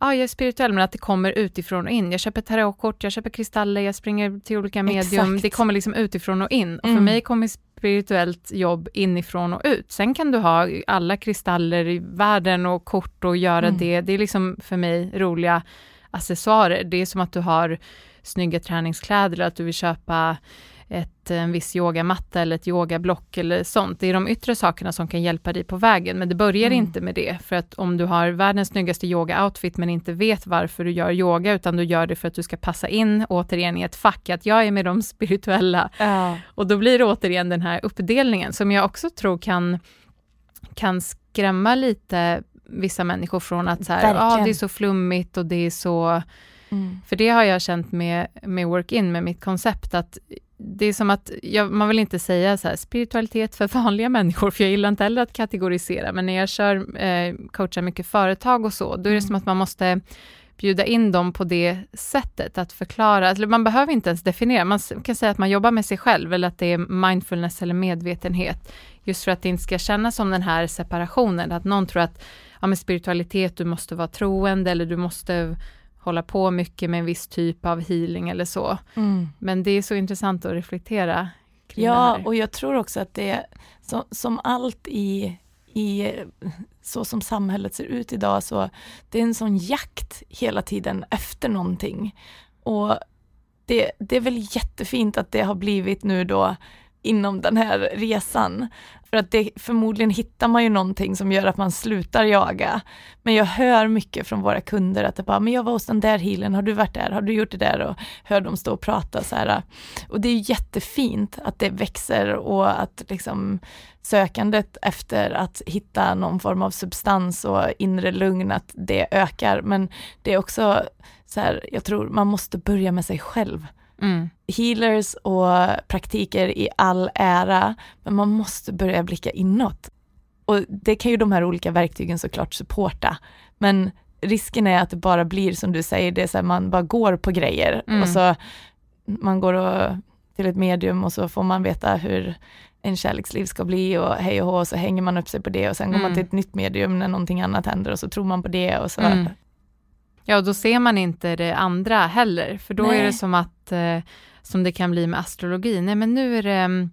ja, jag är spirituell, men att det kommer utifrån och in. Jag köper tarotkort, jag köper kristaller, jag springer till olika medium. Exakt. Det kommer liksom utifrån och in. Och för mm. mig kommer spirituellt jobb inifrån och ut. Sen kan du ha alla kristaller i världen och kort och göra mm. det. Det är liksom för mig roliga accessoarer. Det är som att du har snygga träningskläder eller att du vill köpa ett, en viss yogamatta eller ett yogablock eller sånt. Det är de yttre sakerna som kan hjälpa dig på vägen, men det börjar mm. inte med det. För att om du har världens snyggaste yoga-outfit men inte vet varför du gör yoga, utan du gör det för att du ska passa in återigen i ett fack, att jag är med de spirituella. Ja. Och då blir det återigen den här uppdelningen som jag också tror kan, kan skrämma lite vissa människor från att så här, ah, det är så flummigt och det är så Mm. För det har jag känt med, med work-in, med mitt koncept, att det är som att, jag, man vill inte säga så här, spiritualitet för vanliga människor, för jag gillar inte heller att kategorisera, men när jag kör, eh, coachar mycket företag och så, då är det mm. som att man måste bjuda in dem på det sättet, att förklara, alltså man behöver inte ens definiera, man kan säga att man jobbar med sig själv, eller att det är mindfulness eller medvetenhet, just för att det inte ska kännas som den här separationen, att någon tror att ja, med spiritualitet, du måste vara troende, eller du måste hålla på mycket med en viss typ av healing eller så. Mm. Men det är så intressant att reflektera kring ja, det här. och jag tror också att det är så, som allt i, i så som samhället ser ut idag, så det är en sån jakt hela tiden efter någonting. Och det, det är väl jättefint att det har blivit nu då inom den här resan. För att det, förmodligen hittar man ju någonting som gör att man slutar jaga. Men jag hör mycket från våra kunder att det bara, men jag var hos den där healern, har du varit där, har du gjort det där? Och hör dem stå och prata så här. Och det är jättefint att det växer och att liksom sökandet efter att hitta någon form av substans och inre lugn, att det ökar. Men det är också så här, jag tror man måste börja med sig själv. Mm. Healers och praktiker i all ära, men man måste börja blicka inåt. Och det kan ju de här olika verktygen såklart supporta, men risken är att det bara blir som du säger, det är så här, man bara går på grejer mm. och så man går och, till ett medium och så får man veta hur en kärleksliv ska bli och hej och hå, och så hänger man upp sig på det och sen går man mm. till ett nytt medium när någonting annat händer och så tror man på det och så mm. Ja, och då ser man inte det andra heller, för då Nej. är det som att, eh, som det kan bli med astrologi, nej men nu är det mm,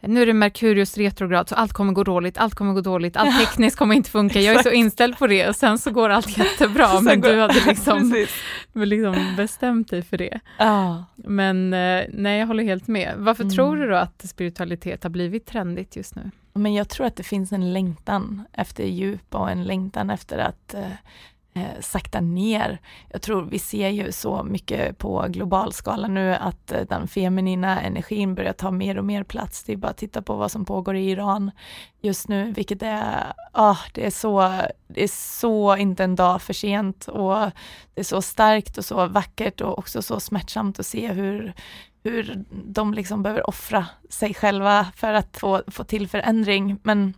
nu är det Merkurius retrograd, så allt kommer gå dåligt, allt kommer gå dåligt, allt tekniskt kommer inte funka, jag är så inställd på det och sen så går allt jättebra, men du hade liksom, liksom bestämt dig för det. Ah. Men eh, nej, jag håller helt med. Varför mm. tror du då att spiritualitet har blivit trendigt just nu? Men jag tror att det finns en längtan efter djup och en längtan efter att eh, sakta ner. Jag tror vi ser ju så mycket på global skala nu att eh, den feminina energin börjar ta mer och mer plats. Det är bara att titta på vad som pågår i Iran just nu, vilket är, ah, det är så, det är så inte en dag för sent och det är så starkt och så vackert och också så smärtsamt att se hur hur de liksom behöver offra sig själva för att få, få till förändring. Men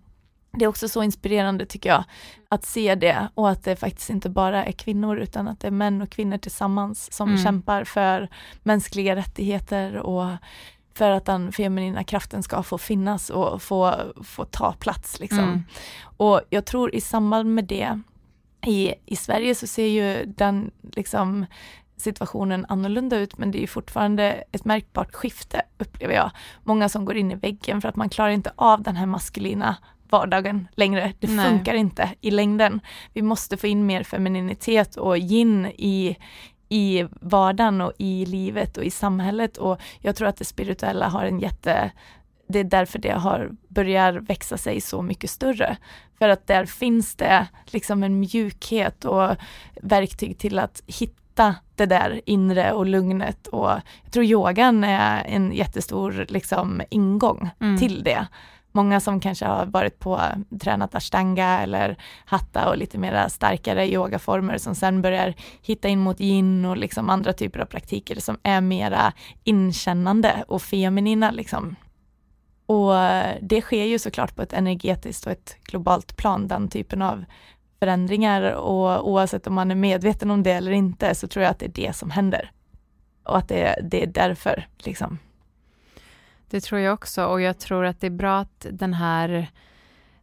det är också så inspirerande tycker jag, att se det och att det faktiskt inte bara är kvinnor utan att det är män och kvinnor tillsammans som mm. kämpar för mänskliga rättigheter och för att den feminina kraften ska få finnas och få, få ta plats. Liksom. Mm. Och jag tror i samband med det, i, i Sverige så ser ju den liksom, situationen annorlunda ut men det är fortfarande ett märkbart skifte upplever jag. Många som går in i väggen för att man klarar inte av den här maskulina vardagen längre. Det Nej. funkar inte i längden. Vi måste få in mer femininitet och yin i, i vardagen och i livet och i samhället och jag tror att det spirituella har en jätte det är därför det har börjar växa sig så mycket större. För att där finns det liksom en mjukhet och verktyg till att hitta det där inre och lugnet och jag tror yogan är en jättestor liksom ingång mm. till det. Många som kanske har varit på tränat ashtanga eller hatta och lite mera starkare yogaformer som sen börjar hitta in mot yin och liksom andra typer av praktiker som är mera inkännande och feminina liksom. Och det sker ju såklart på ett energetiskt och ett globalt plan, den typen av förändringar och oavsett om man är medveten om det eller inte så tror jag att det är det som händer. Och att det, det är därför liksom. Det tror jag också och jag tror att det är bra att den här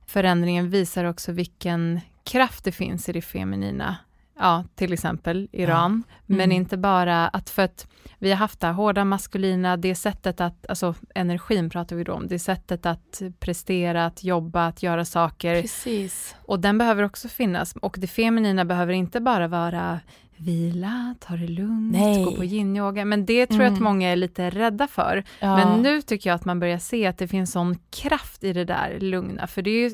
förändringen visar också vilken kraft det finns i det feminina. ja, till exempel Iran, Ja. men Mm. inte bara att för att vi har haft det här hårda maskulina, det sättet att, alltså energin pratar vi då om, det sättet att prestera, att jobba, att göra saker Precis. och den behöver också finnas och det feminina behöver inte bara vara vila, ta det lugnt, Nej. gå på yin-yoga, men det tror jag att Mm. många är lite rädda för. Ja. Men nu tycker jag att man börjar se att det finns sån kraft i det där lugna, för det är ju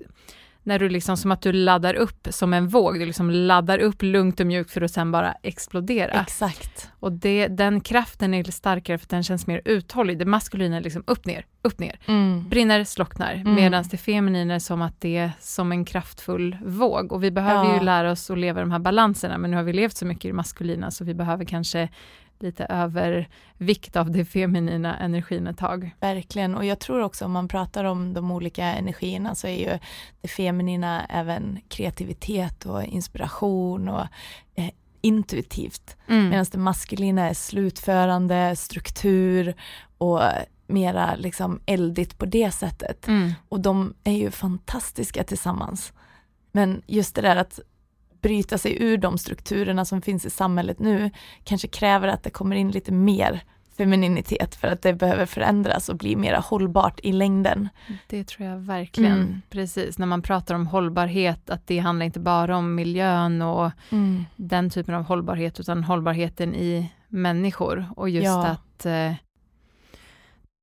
när du liksom som att du laddar upp som en våg, du liksom laddar upp lugnt och mjukt för att sen bara explodera. Exakt. och det, den kraften är starkare för den känns mer uthållig. Det maskulina är liksom upp ner, upp ner, Mm. brinner, slocknar, Mm. medan det feminina är som att det är som en kraftfull våg. Och vi behöver Ja. ju lära oss att leva de här balanserna, men nu har vi levt så mycket i det maskulina så vi behöver kanske lite övervikt av det feminina energin ett tag. Verkligen, och jag tror också om man pratar om de olika energierna så är ju det feminina även kreativitet och inspiration och eh, intuitivt. Mm. Medan det maskulina är slutförande, struktur och mera liksom eldigt på det sättet. Mm. Och de är ju fantastiska tillsammans. Men just det där att bryta sig ur de strukturerna som finns i samhället nu kanske kräver att det kommer in lite mer femininitet för att det behöver förändras och bli mer hållbart i längden. Det tror jag verkligen. Mm. Precis, när man pratar om hållbarhet, att det handlar inte bara om miljön och den typen av hållbarhet, utan hållbarheten i människor. Och just Ja. att eh,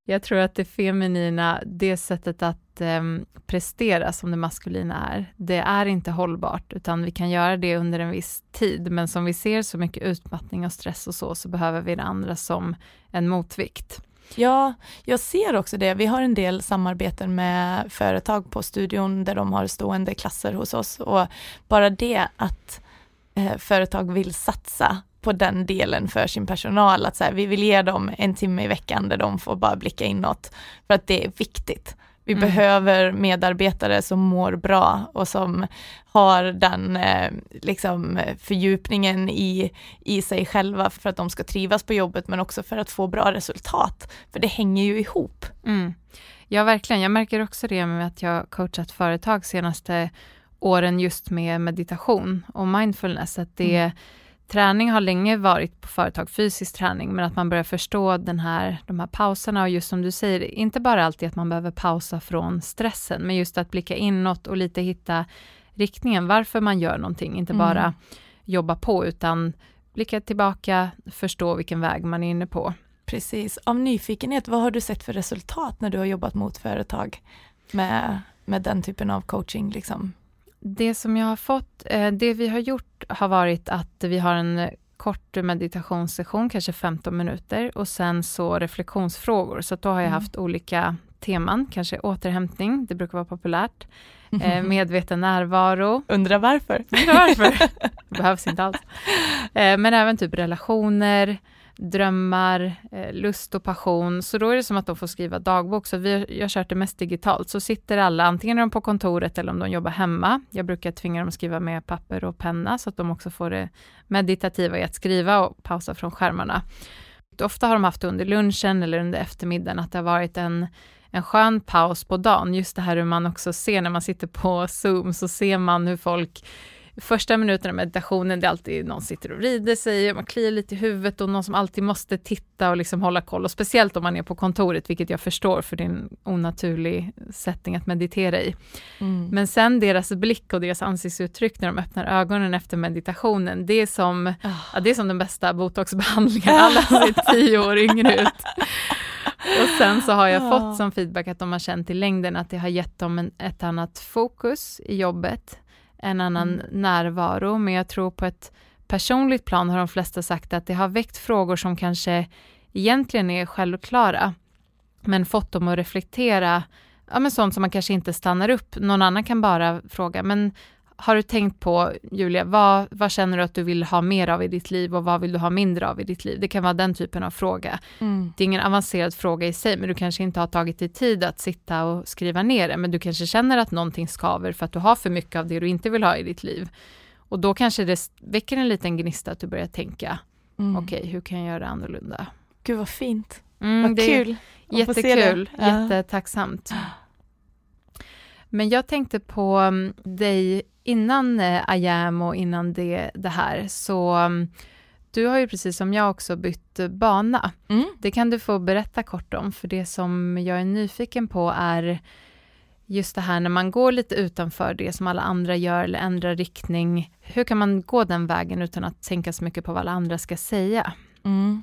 jag tror att det feminina, det sättet att eh, prestera som det maskulina är, det är inte hållbart, utan vi kan göra det under en viss tid, men som vi ser så mycket utmattning och stress och så, så behöver vi det andra som en motvikt. Ja, jag ser också det. Vi har en del samarbeten med företag på studion där de har stående klasser hos oss och bara det att eh, företag vill satsa på den delen för sin personal, att så här, vi vill ge dem en timme i veckan där de får bara blicka inåt, för att det är viktigt. Vi Mm. behöver medarbetare som mår bra och som har den eh, liksom, fördjupningen i, i sig själva för att de ska trivas på jobbet men också för att få bra resultat. För det hänger ju ihop. Mm. Ja, verkligen. Jag märker också det med att jag coachat företag senaste åren just med meditation och mindfulness. Att det, Mm. Träning har länge varit på företag, fysisk träning, men att man börjar förstå den här, de här pauserna och just som du säger, inte bara alltid att man behöver pausa från stressen, men just att blicka inåt och lite hitta riktningen, varför man gör någonting, inte Mm. bara jobba på, utan blicka tillbaka, förstå vilken väg man är inne på. Precis. Av nyfikenhet, vad har du sett för resultat när du har jobbat mot företag med, med den typen av coaching? Liksom? Det som jag har fått, eh, det vi har gjort har varit att vi har en kort meditationssession, kanske 15 minuter och sen så reflektionsfrågor. Så då har jag Mm. haft olika teman, kanske återhämtning, det brukar vara populärt, eh, medveten närvaro, Undrar varför? Undrar varför? det behövs inte alls. Eh, men även typ relationer, drömmar, eh, lust och passion. Så då är det som att de får skriva dagbok. Så vi, jag har kört det mest digitalt. Så sitter alla, antingen är de på kontoret eller om de jobbar hemma. Jag brukar tvinga dem att skriva med papper och penna så att de också får det meditativa i att skriva och pausa från skärmarna. Ofta har de haft under lunchen eller under eftermiddagen att det har varit en en skön paus på dagen, just det här hur man också ser när man sitter på Zoom, så ser man hur folk Första minuterna av meditationen, det är alltid någon sitter och vrider sig, man kliar lite i huvudet och någon som alltid måste titta och liksom hålla koll. Och speciellt om man är på kontoret, vilket jag förstår, för det är en onaturlig setting att meditera i. Mm. Men sen deras blick och deras ansiktsuttryck när de öppnar ögonen efter meditationen, det är som, Ah. ja, det är som den bästa botoxbehandlingen. Alla ser tio år yngre ut. Och sen så har jag Ja. fått som feedback att de har känt i längden att det har gett dem en, ett annat fokus i jobbet, en annan Mm. närvaro, men jag tror på ett personligt plan har de flesta sagt att det har väckt frågor som kanske egentligen är självklara, men fått dem att reflektera, ja men sånt som man kanske inte stannar upp. Någon annan kan bara fråga, men har du tänkt på, Julia, vad, vad känner du att du vill ha mer av i ditt liv och vad vill du ha mindre av i ditt liv? Det kan vara den typen av fråga. Mm. Det är ingen avancerad fråga i sig, men du kanske inte har tagit dig tid att sitta och skriva ner det, men du kanske känner att någonting skaver för att du har för mycket av det du inte vill ha i ditt liv. Och då kanske det väcker en liten gnista att du börjar tänka, Mm. okej, hur kan jag göra det annorlunda? Gud vad fint. Mm, vad det är kul. det. Jättekul, jättetacksamt. Men jag tänkte på um, dig innan eh, IAM och innan det, det här så mm, du har ju precis som jag också bytt bana. Mm. Det kan du få berätta kort om, för det som jag är nyfiken på är just det här när man går lite utanför det som alla andra gör eller ändrar riktning. Hur kan man gå den vägen utan att tänka så mycket på vad alla andra ska säga? Mm.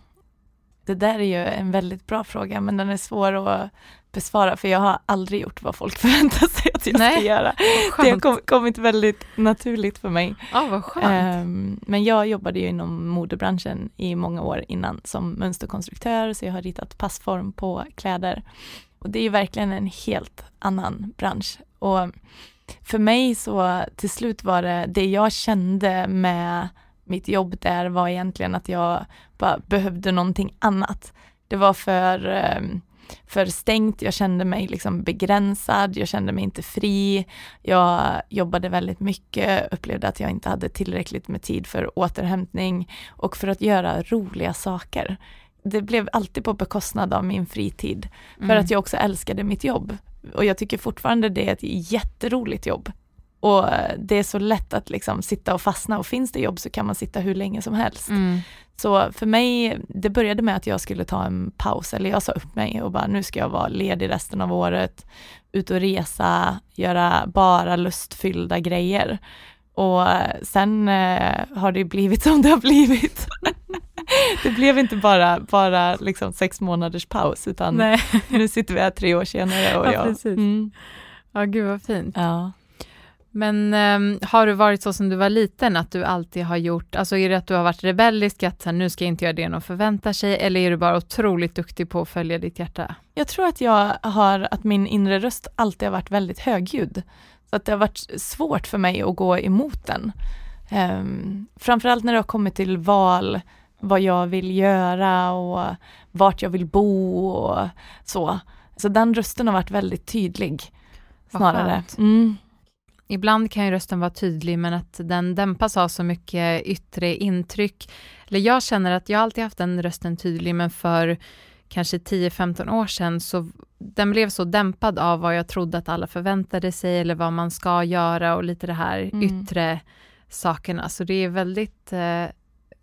Det där är ju en väldigt bra fråga men den är svår att besvara för jag har aldrig gjort vad folk förväntar sig att jag Nej, ska göra. Det har kom, kommit väldigt naturligt för mig. Ja, vad skönt. Um, men jag jobbade ju inom modebranschen i många år innan som mönsterkonstruktör så jag har ritat passform på kläder. Och det är ju verkligen en helt annan bransch. Och för mig så till slut var det, det jag kände med mitt jobb där var egentligen att jag bara behövde någonting annat. Det var för, ehm, för stängt, jag kände mig liksom begränsad, jag kände mig inte fri. Jag jobbade väldigt mycket, upplevde att jag inte hade tillräckligt med tid för återhämtning och för att göra roliga saker. Det blev alltid på bekostnad av min fritid, för Mm. att jag också älskade mitt jobb. Och jag tycker fortfarande det är ett jätteroligt jobb. Och det är så lätt att liksom sitta och fastna och finns det jobb så kan man sitta hur länge som helst. Mm. Så för mig, det började med att jag skulle ta en paus, eller jag sa upp mig och bara nu ska jag vara ledig resten av året, ut och resa, göra bara lustfyllda grejer. Och sen eh, har det blivit som det har blivit. det blev inte bara, bara liksom sex månaders paus, utan Nej. nu sitter vi här tre år senare. Och Ja, jag, precis. Mm, Ja, gud vad fint. ja. Men ehm, har du varit så som du var liten, att du alltid har gjort, alltså är det att du har varit rebellisk, att så här, nu ska jag inte göra det någon förväntar sig, eller är du bara otroligt duktig på att följa ditt hjärta? Jag tror att jag har, att min inre röst alltid har varit väldigt högljudd. Så att det har varit svårt för mig att gå emot den. Um, framförallt när det har kommit till val, vad jag vill göra och vart jag vill bo och så. Så den rösten har varit väldigt tydlig. Snarare. Mm. Ibland kan ju rösten vara tydlig, men att den dämpas av så mycket yttre intryck. Eller jag känner att jag alltid haft den rösten tydlig, men för kanske 10-15 år sedan så den blev så dämpad av vad jag trodde att alla förväntade sig eller vad man ska göra och lite det här Mm. yttre sakerna. Så det är väldigt eh,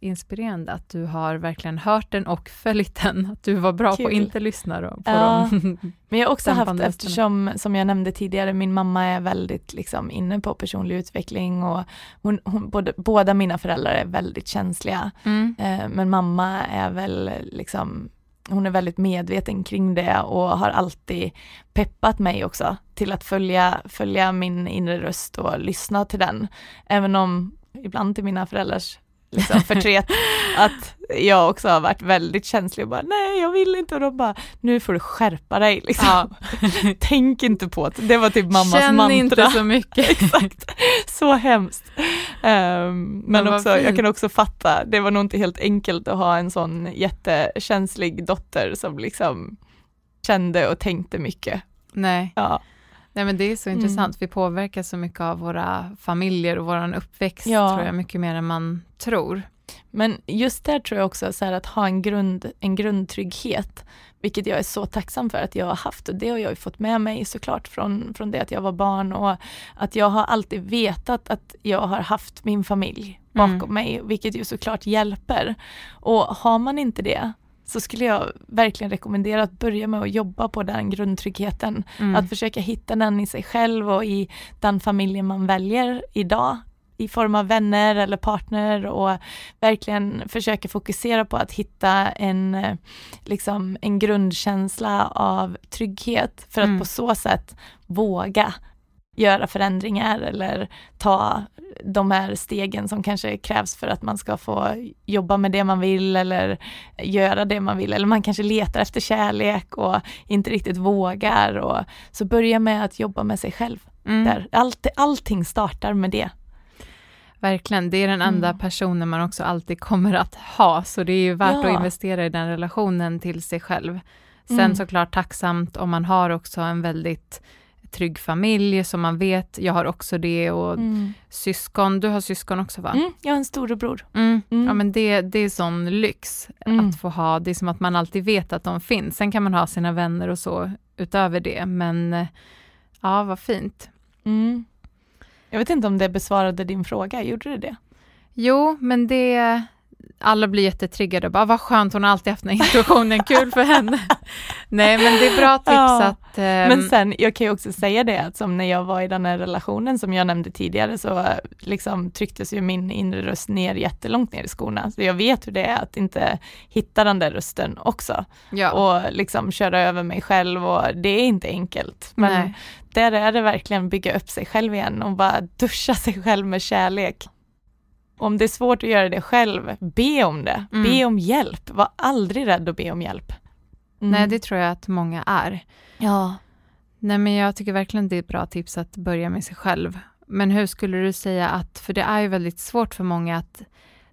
inspirerande att du har verkligen hört den och följt den. Att du var bra på att Kul. inte lyssna på Ja. dem. Men jag har också haft, eftersom som jag nämnde tidigare, min mamma är väldigt liksom inne på personlig utveckling och hon, hon, både, båda mina föräldrar är väldigt känsliga. Mm. Eh, men mamma är väl liksom, hon är väldigt medveten kring det och har alltid peppat mig också till att följa, följa min inre röst och lyssna till den. Även om ibland till mina föräldrars liksom förtret att jag också har varit väldigt känslig och bara nej jag vill inte och de bara nu får du skärpa dig liksom. Ja. Tänk inte på det, det var typ mammas Känn mantra. inte så mycket. Exakt, så hemskt. Ehm, men också, jag kan också fatta, det var nog inte helt enkelt att ha en sån jättekänslig dotter som liksom kände och tänkte mycket. Nej. Ja, Nej men det är så Mm. intressant, vi påverkas så mycket av våra familjer och vår uppväxt, Ja. tror jag, mycket mer än man tror. men just där tror jag också så att ha en, grund, en grundtrygghet, vilket jag är så tacksam för att jag har haft och det har jag fått med mig såklart från, från det att jag var barn och att jag har alltid vetat att jag har haft min familj bakom Mm. mig, vilket ju såklart hjälper. Och har man inte det så skulle jag verkligen rekommendera att börja med att jobba på den grundtryggheten. Mm. Att försöka hitta den i sig själv och i den familjen man väljer idag i form av vänner eller partner och verkligen försöka fokusera på att hitta en, eh, liksom, en grundkänsla av trygghet för att Mm. på så sätt våga göra förändringar eller ta de här stegen som kanske krävs för att man ska få jobba med det man vill eller göra det man vill eller man kanske letar efter kärlek och inte riktigt vågar och så börja med att jobba med sig själv. Mm. Där. Allt, allting startar med det. Verkligen, det är den enda Mm. personen man också alltid kommer att ha, så det är ju värt Ja. att investera i den relationen till sig själv. Sen Mm. såklart tacksamt om man har också en väldigt trygg familj som man vet, jag har också det och Mm. syskon, du har syskon också va? Mm, jag har en storebror. Mm. Mm. Ja men det, det är sån lyx Mm. att få ha, det är som att man alltid vet att de finns. Sen kan man ha sina vänner och så utöver det, men eh, ja vad fint. Mm. Jag vet inte om det besvarade din fråga, gjorde det det? Jo, men det, alla blir jättetriggade och bara, vad skönt, hon har alltid haft den här intuitionen, kul för henne. Nej, men det är bra tips ja. att... Um... Men sen, jag kan ju också säga det, att som när jag var i den här relationen som jag nämnde tidigare, så liksom trycktes ju min inre röst ner jättelångt ner i skorna. Så jag vet hur det är att inte hitta den där rösten också. Ja. Och liksom köra över mig själv och det är inte enkelt. Men Nej. där är det verkligen bygga upp sig själv igen och bara duscha sig själv med kärlek. Om det är svårt att göra det själv, be om det. Mm. Be om hjälp. Var aldrig rädd att be om hjälp. Mm. Nej, det tror jag att många är. Ja. Nej, men jag tycker verkligen det är ett bra tips att börja med sig själv. Men hur skulle du säga att, för det är ju väldigt svårt för många att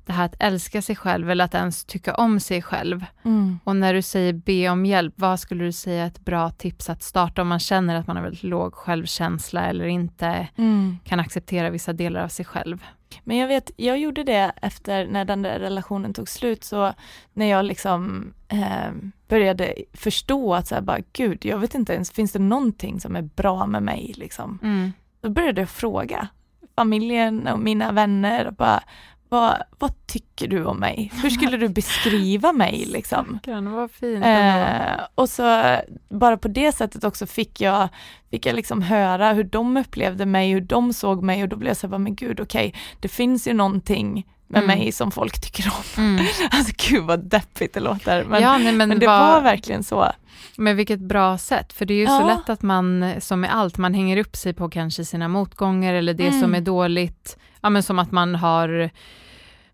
det här att älska sig själv eller att ens tycka om sig själv. Mm. Och när du säger be om hjälp, vad skulle du säga är ett bra tips att starta om man känner att man har väldigt låg självkänsla eller inte mm. kan acceptera vissa delar av sig själv? Men jag vet, jag gjorde det efter när den där relationen tog slut, så när jag liksom eh, började förstå att så här, bara, gud, jag vet inte ens, finns det någonting som är bra med mig liksom? Mm. Då började jag fråga familjen och mina vänner, och bara, vad, vad tycker du om mig? Hur skulle du beskriva mig liksom? vad fint eh, och så bara på det sättet också fick jag, fick jag liksom höra hur de upplevde mig, hur de såg mig och då blev jag så här, men gud okej, okay, det finns ju någonting med mm. mig som folk tycker om. Mm. Alltså gud vad deppigt det låter, men, ja, nej, men, men, det var, var verkligen så. Men vilket bra sätt, för det är ju ja. så lätt att man, som med allt, man hänger upp sig på kanske sina motgångar eller det mm. som är dåligt, ja men som att man har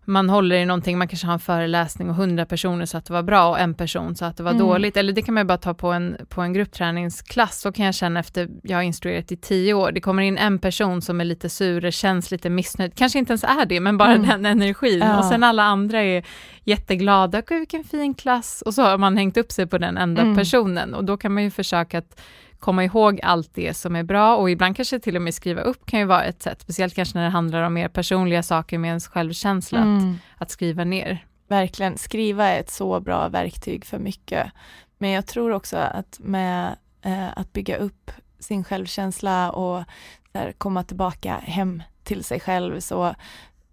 man håller i någonting, man kanske har en föreläsning och hundra personer sa att det var bra och en person sa att det var mm. dåligt. Eller det kan man ju bara ta på en, på en gruppträningsklass, så kan jag känna efter, jag har instruerat i tio år, det kommer in en person som är lite sur, känns lite missnöjd, kanske inte ens är det, men bara mm. den energin. Ja. Och sen alla andra är jätteglada, vilken fin klass, och så har man hängt upp sig på den enda mm. personen. Och då kan man ju försöka att komma ihåg allt det som är bra och ibland kanske till och med skriva upp kan ju vara ett sätt, speciellt kanske när det handlar om mer personliga saker med ens självkänsla, mm. att, att skriva ner. Verkligen, skriva är ett så bra verktyg för mycket. Men jag tror också att med eh, att bygga upp sin självkänsla och där, komma tillbaka hem till sig själv, så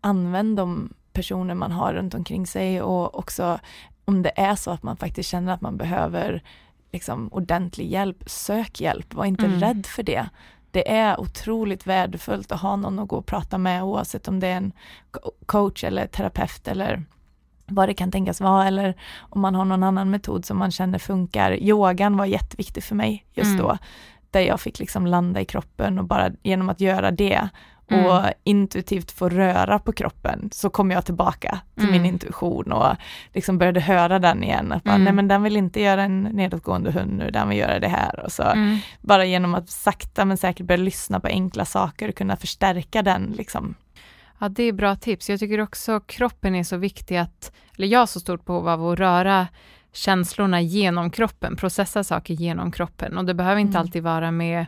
använd de personer man har runt omkring sig och också om det är så att man faktiskt känner att man behöver liksom, ordentlig hjälp, sök hjälp, var inte mm. rädd för det. Det är otroligt värdefullt att ha någon att gå och prata med oavsett om det är en coach eller terapeut eller vad det kan tänkas vara eller om man har någon annan metod som man känner funkar. Yogan var jätteviktig för mig just mm. då, där jag fick liksom landa i kroppen och bara genom att göra det mm. och intuitivt få röra på kroppen så kom jag tillbaka till mm. min intuition och liksom började höra den igen. Att bara, mm. Nej men den vill inte göra en nedåtgående hund nu, den vill göra det här. Och så mm. Bara genom att sakta men säkert börja lyssna på enkla saker och kunna förstärka den liksom. Ja, det är bra tips. Jag tycker också kroppen är så viktig att, eller jag har så stort behov av att röra känslorna genom kroppen, processa saker genom kroppen och det behöver inte mm. alltid vara med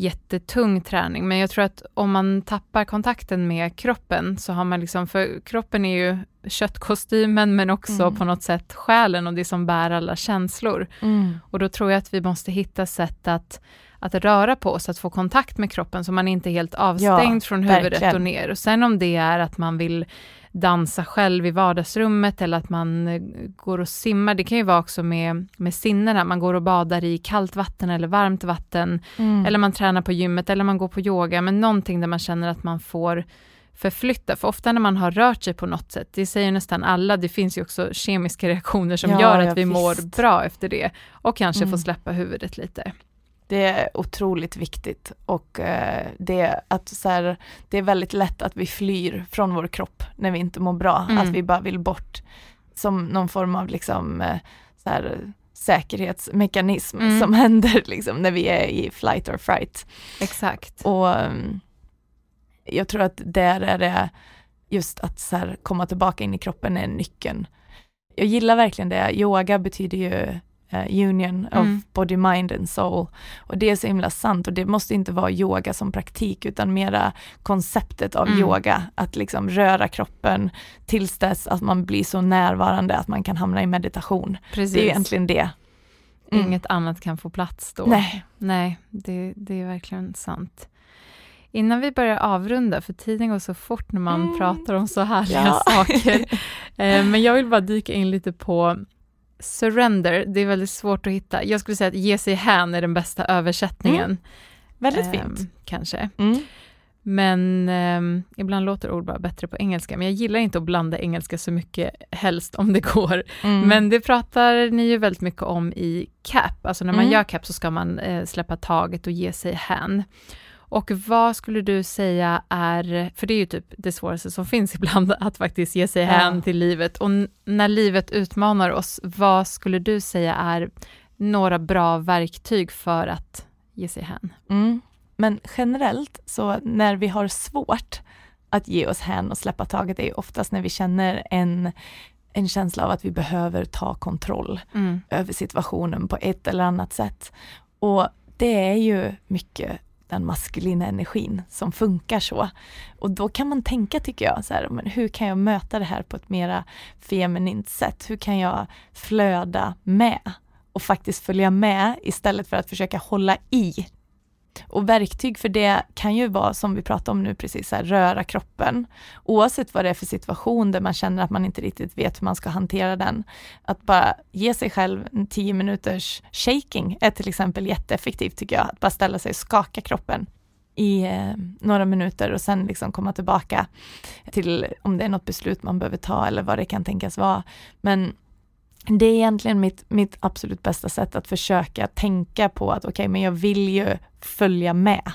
jättetung träning, men jag tror att om man tappar kontakten med kroppen så har man liksom, för kroppen är ju köttkostymen men också mm. på något sätt själen och det som bär alla känslor. Mm. Och då tror jag att vi måste hitta sätt att, att röra på oss, att få kontakt med kroppen så man inte är helt avstängd ja, från huvudet verkligen. och ner. Och sen om det är att man vill dansa själv i vardagsrummet eller att man eh, går och simmar. Det kan ju vara också med, med sinnena, man går och badar i kallt vatten eller varmt vatten, mm. eller man tränar på gymmet eller man går på yoga, men någonting där man känner att man får förflytta, för ofta när man har rört sig på något sätt, det säger nästan alla, det finns ju också kemiska reaktioner som ja, gör att ja, vi visst. mår bra efter det, och kanske mm. får släppa huvudet lite. Det är otroligt viktigt och eh, det, att så här, det är väldigt lätt att vi flyr från vår kropp när vi inte mår bra, mm. att vi bara vill bort som någon form av liksom, eh, så här, säkerhetsmekanism mm. som händer liksom, när vi är i flight or fright. Exakt. Och um, jag tror att där är det just att så här, komma tillbaka in i kroppen är nyckeln. Jag gillar verkligen det. Yoga betyder ju union of mm. body, mind and soul. Och det är så himla sant och det måste inte vara yoga som praktik utan mera konceptet av mm. yoga, att liksom röra kroppen tills dess att man blir så närvarande att man kan hamna i meditation. Precis. Det är egentligen det. Mm. Inget annat kan få plats då. Nej. Nej, det, det är verkligen sant. Innan vi börjar avrunda, för tiden går så fort när man Mm. pratar om så härliga Ja. saker. Eh, men jag vill bara dyka in lite på surrender. Det är väldigt svårt att hitta. Jag skulle säga att ge sig hän är den bästa översättningen. Väldigt Ehm, fint. Kanske. Mm. Men ehm, ibland låter ord bara bättre på engelska. Men jag gillar inte att blanda engelska så mycket, helst om det går. Mm. Men det pratar ni ju väldigt mycket om i CAP. Alltså när man Mm. gör CAP så ska man eh, släppa taget och ge sig hän. Och vad skulle du säga är, för det är ju typ det svåraste som finns ibland, att faktiskt ge sig Ja. hän till livet. Och när livet utmanar oss, vad skulle du säga är några bra verktyg för att ge sig hän? Mm. Men generellt, så när vi har svårt att ge oss hän och släppa taget är oftast när vi känner en, en känsla av att vi behöver ta kontroll Mm. över situationen på ett eller annat sätt. Och det är ju mycket den maskulina energin som funkar så. Och då kan man tänka, tycker jag, så här, men hur kan jag möta det här på ett mera feminint sätt? Hur kan jag flöda med och faktiskt följa med istället för att försöka hålla i? Och verktyg för det kan ju vara, som vi pratade om nu precis, så här, röra kroppen. Oavsett vad det är för situation där man känner att man inte riktigt vet hur man ska hantera den. Att bara ge sig själv en 10 minuters shaking är till exempel jätteeffektivt tycker jag. Att bara ställa sig och skaka kroppen i eh, några minuter och sen liksom komma tillbaka till om det är något beslut man behöver ta eller vad det kan tänkas vara. Men det är egentligen mitt, mitt absolut bästa sätt att försöka tänka på att okej, men jag vill ju följa med.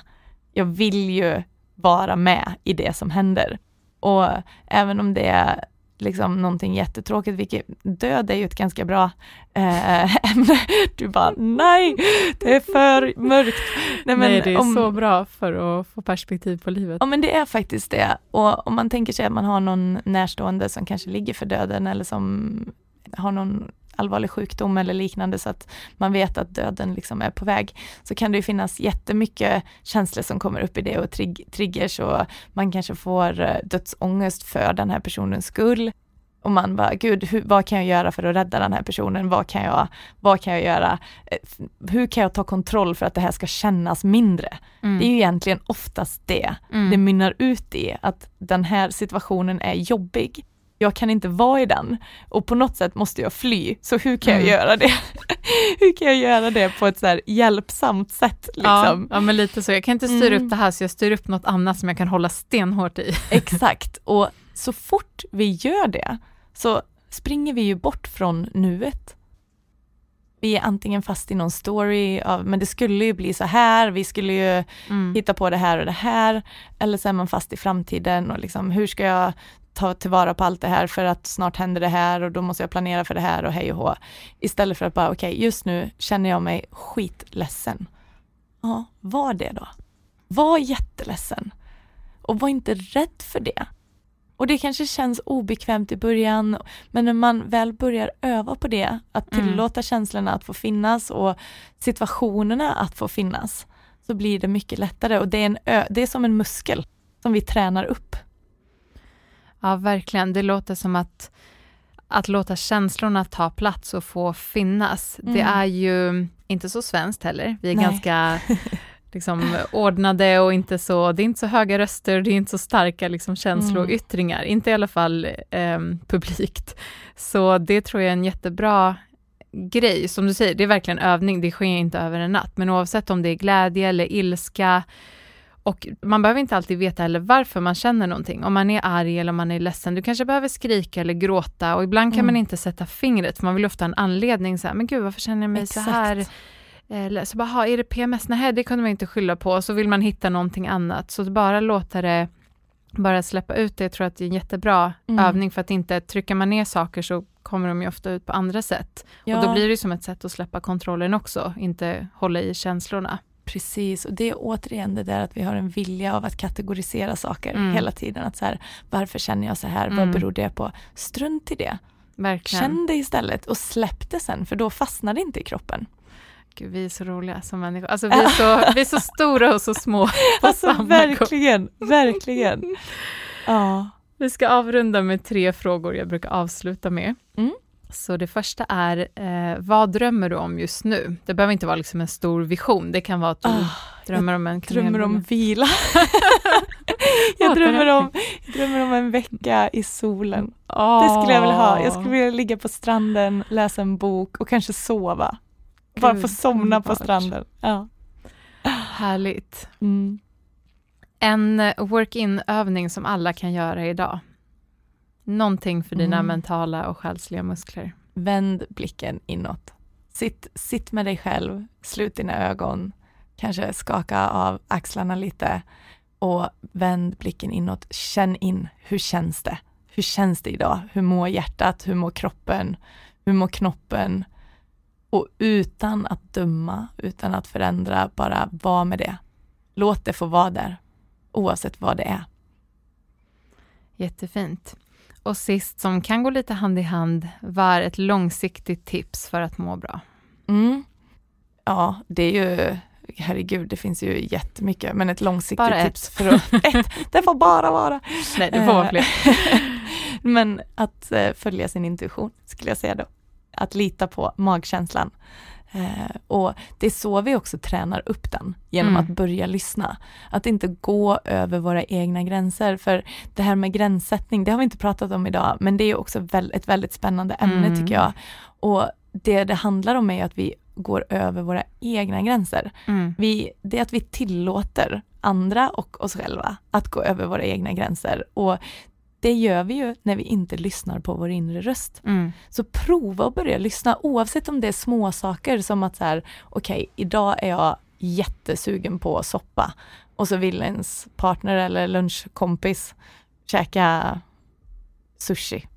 Jag vill ju vara med i det som händer. Och även om det är liksom någonting jättetråkigt, vilket död är ju ett ganska bra eh, ämne. Du bara nej, det är för mörkt. Nej, men Nej, det är om- så bra för att få perspektiv på livet. Ja men det är faktiskt det. Och om man tänker sig att man har någon närstående som kanske ligger för döden eller som har någon allvarlig sjukdom eller liknande så att man vet att döden liksom är på väg. Så kan det ju finnas jättemycket känslor som kommer upp i det och trig- triggers och man kanske får eh, dödsångest för den här personens skull. Och man bara, gud, hur, vad kan jag göra för att rädda den här personen? Vad kan jag, vad kan jag göra? Eh, Hur kan jag ta kontroll för att det här ska kännas mindre? Mm. Det är ju egentligen oftast det Mm. det mynnar ut i att den här situationen är jobbig. Jag kan inte vara i den och på något sätt måste jag fly. Så hur kan jag Mm. göra det? hur kan jag göra det på ett så här hjälpsamt sätt? Liksom? Ja, ja, men lite så. Jag kan inte styra Mm. upp det här, så jag styr upp något annat som jag kan hålla stenhårt i. Exakt, och så fort vi gör det så springer vi ju bort från nuet. Vi är antingen fast i någon story av, men det skulle ju bli så här, vi skulle ju Mm. hitta på det här och det här. Eller så är man fast i framtiden och liksom hur ska jag ta tillvara på allt det här för att snart händer det här och då måste jag planera för det här och hej och hå. Istället för att bara okej, just nu känner jag mig skitledsen. Ja, var det då. Var jätteledsen. Och var inte rädd för det. Och det kanske känns obekvämt i början, men när man väl börjar öva på det, att Mm. tillåta känslorna att få finnas och situationerna att få finnas, så blir det mycket lättare och det är, en det är som en muskel som vi tränar upp. Ja, verkligen. Det låter som att, att låta känslorna ta plats och få finnas. Det Mm. är ju inte så svenskt heller. Vi är Nej. ganska liksom, ordnade och inte så, det är inte så höga röster, det är inte så starka liksom, känsloyttringar, inte i alla fall eh, publikt. Så det tror jag är en jättebra grej. Som du säger, det är verkligen övning, det sker inte över en natt. Men oavsett om det är glädje eller ilska, och man behöver inte alltid veta heller varför man känner någonting. Om man är arg eller om man är ledsen. Du kanske behöver skrika eller gråta och ibland kan Mm. man inte sätta fingret för man vill ofta ha en anledning. Så här, men gud, varför känner jag mig så här? Exakt. Eh, Så bara, "Ha, är det PMS? Nej, det kunde man inte skylla på. Så vill man hitta någonting annat. Så bara låta det, bara släppa ut det, jag tror att det är en jättebra Mm. övning för att inte trycka man ner saker så kommer de ju ofta ut på andra sätt. Ja, Och då blir det som ett sätt att släppa kontrollen också, inte hålla i känslorna. Precis. Och det är återigen det där att vi har en vilja av att kategorisera saker Mm. hela tiden. Att så här, varför känner jag så här? Mm. Vad beror det på? Strunt i det. Verkligen. Känn det istället och släpp det sen, för då fastnar det inte i kroppen. Gud, vi är så roliga som människor. Alltså vi är så, vi är så stora och så små på Alltså samma gång. verkligen, verkligen. Ja. Vi ska avrunda med tre frågor jag brukar avsluta med. Mm. Så det första är, eh, vad drömmer du om just nu? Det behöver inte vara liksom en stor vision, det kan vara att du Ah, Drömmer om en drömmer om vila. jag, drömmer om, jag drömmer om en vecka i solen. Oh. Det skulle jag vilja ha. Jag skulle vilja ligga på stranden, läsa en bok och kanske sova. Gud, Bara få somna på stranden. Ja. Härligt. Mm. En work-in-övning som alla kan göra idag. Någonting för dina mm. mentala och själsliga muskler. Vänd blicken inåt. Sitt, sitt med dig själv, slut dina ögon, kanske skaka av axlarna lite och vänd blicken inåt. Känn in, hur känns det? Hur känns det idag? Hur mår hjärtat? Hur mår kroppen? Hur mår knoppen? Och utan att döma, utan att förändra, bara vara med det. Låt det få vara där, oavsett vad det är. Jättefint. Och sist, som kan gå lite hand i hand, var ett långsiktigt tips för att må bra? Mm. Ja, det är ju, herregud, det finns ju jättemycket, men ett långsiktigt bara tips ett. för att, ett, det får bara vara. Nej, det får vara fler. men att eh, följa sin intuition, skulle jag säga då. Att lita på magkänslan. Eh, och det är så vi också tränar upp den, genom mm. att börja lyssna. Att inte gå över våra egna gränser, för det här med gränssättning, det har vi inte pratat om idag, men det är också ett väldigt spännande ämne mm. tycker jag. Och det det handlar om är att vi går över våra egna gränser. Mm. Vi, det är att vi tillåter andra och oss själva att gå över våra egna gränser. Och det gör vi ju när vi inte lyssnar på vår inre röst. Mm. Så prova att börja lyssna oavsett om det är små saker som att så här, okej, okay, idag är jag jättesugen på soppa och så vill ens partner eller lunchkompis käka sushi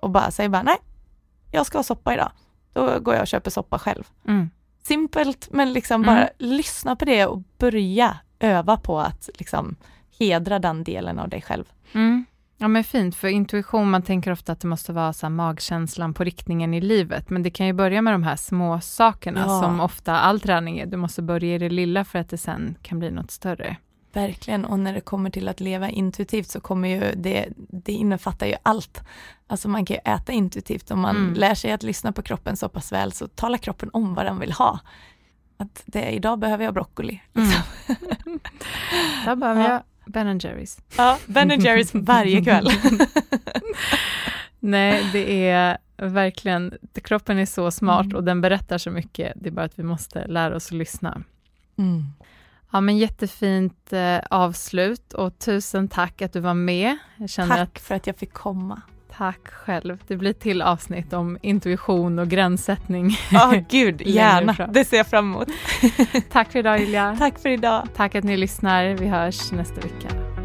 och bara säger bara nej, jag ska ha soppa idag. Då går jag och köper soppa själv. Mm. Simpelt men liksom mm. bara lyssna på det och börja öva på att liksom hedra den delen av dig själv. Mm. Ja men fint, för intuition, man tänker ofta att det måste vara så magkänslan på riktningen i livet, men det kan ju börja med de här små sakerna ja. som ofta all träning är. Du måste börja i det lilla för att det sen kan bli något större. Verkligen, och när det kommer till att leva intuitivt så kommer ju det, det innefattar ju allt. Alltså man kan ju äta intuitivt, om man mm. lär sig att lyssna på kroppen så pass väl så talar kroppen om vad den vill ha. Att det, idag behöver jag broccoli. Liksom. Mm. Behöver jag Ben Jerrys. Ja, Ben Jerrys varje kväll. Nej, det är verkligen, kroppen är så smart mm. och den berättar så mycket. Det är bara att vi måste lära oss att lyssna. Mm. Ja, men jättefint eh, avslut och tusen tack att du var med. tack att, för att jag fick komma. Tack själv. Det blir till avsnitt om intuition och gränssättning. Ja, oh, gud, gärna. Det ser jag fram emot. tack för idag Julia. Tack för idag. Tack att ni lyssnar. Vi hörs nästa vecka.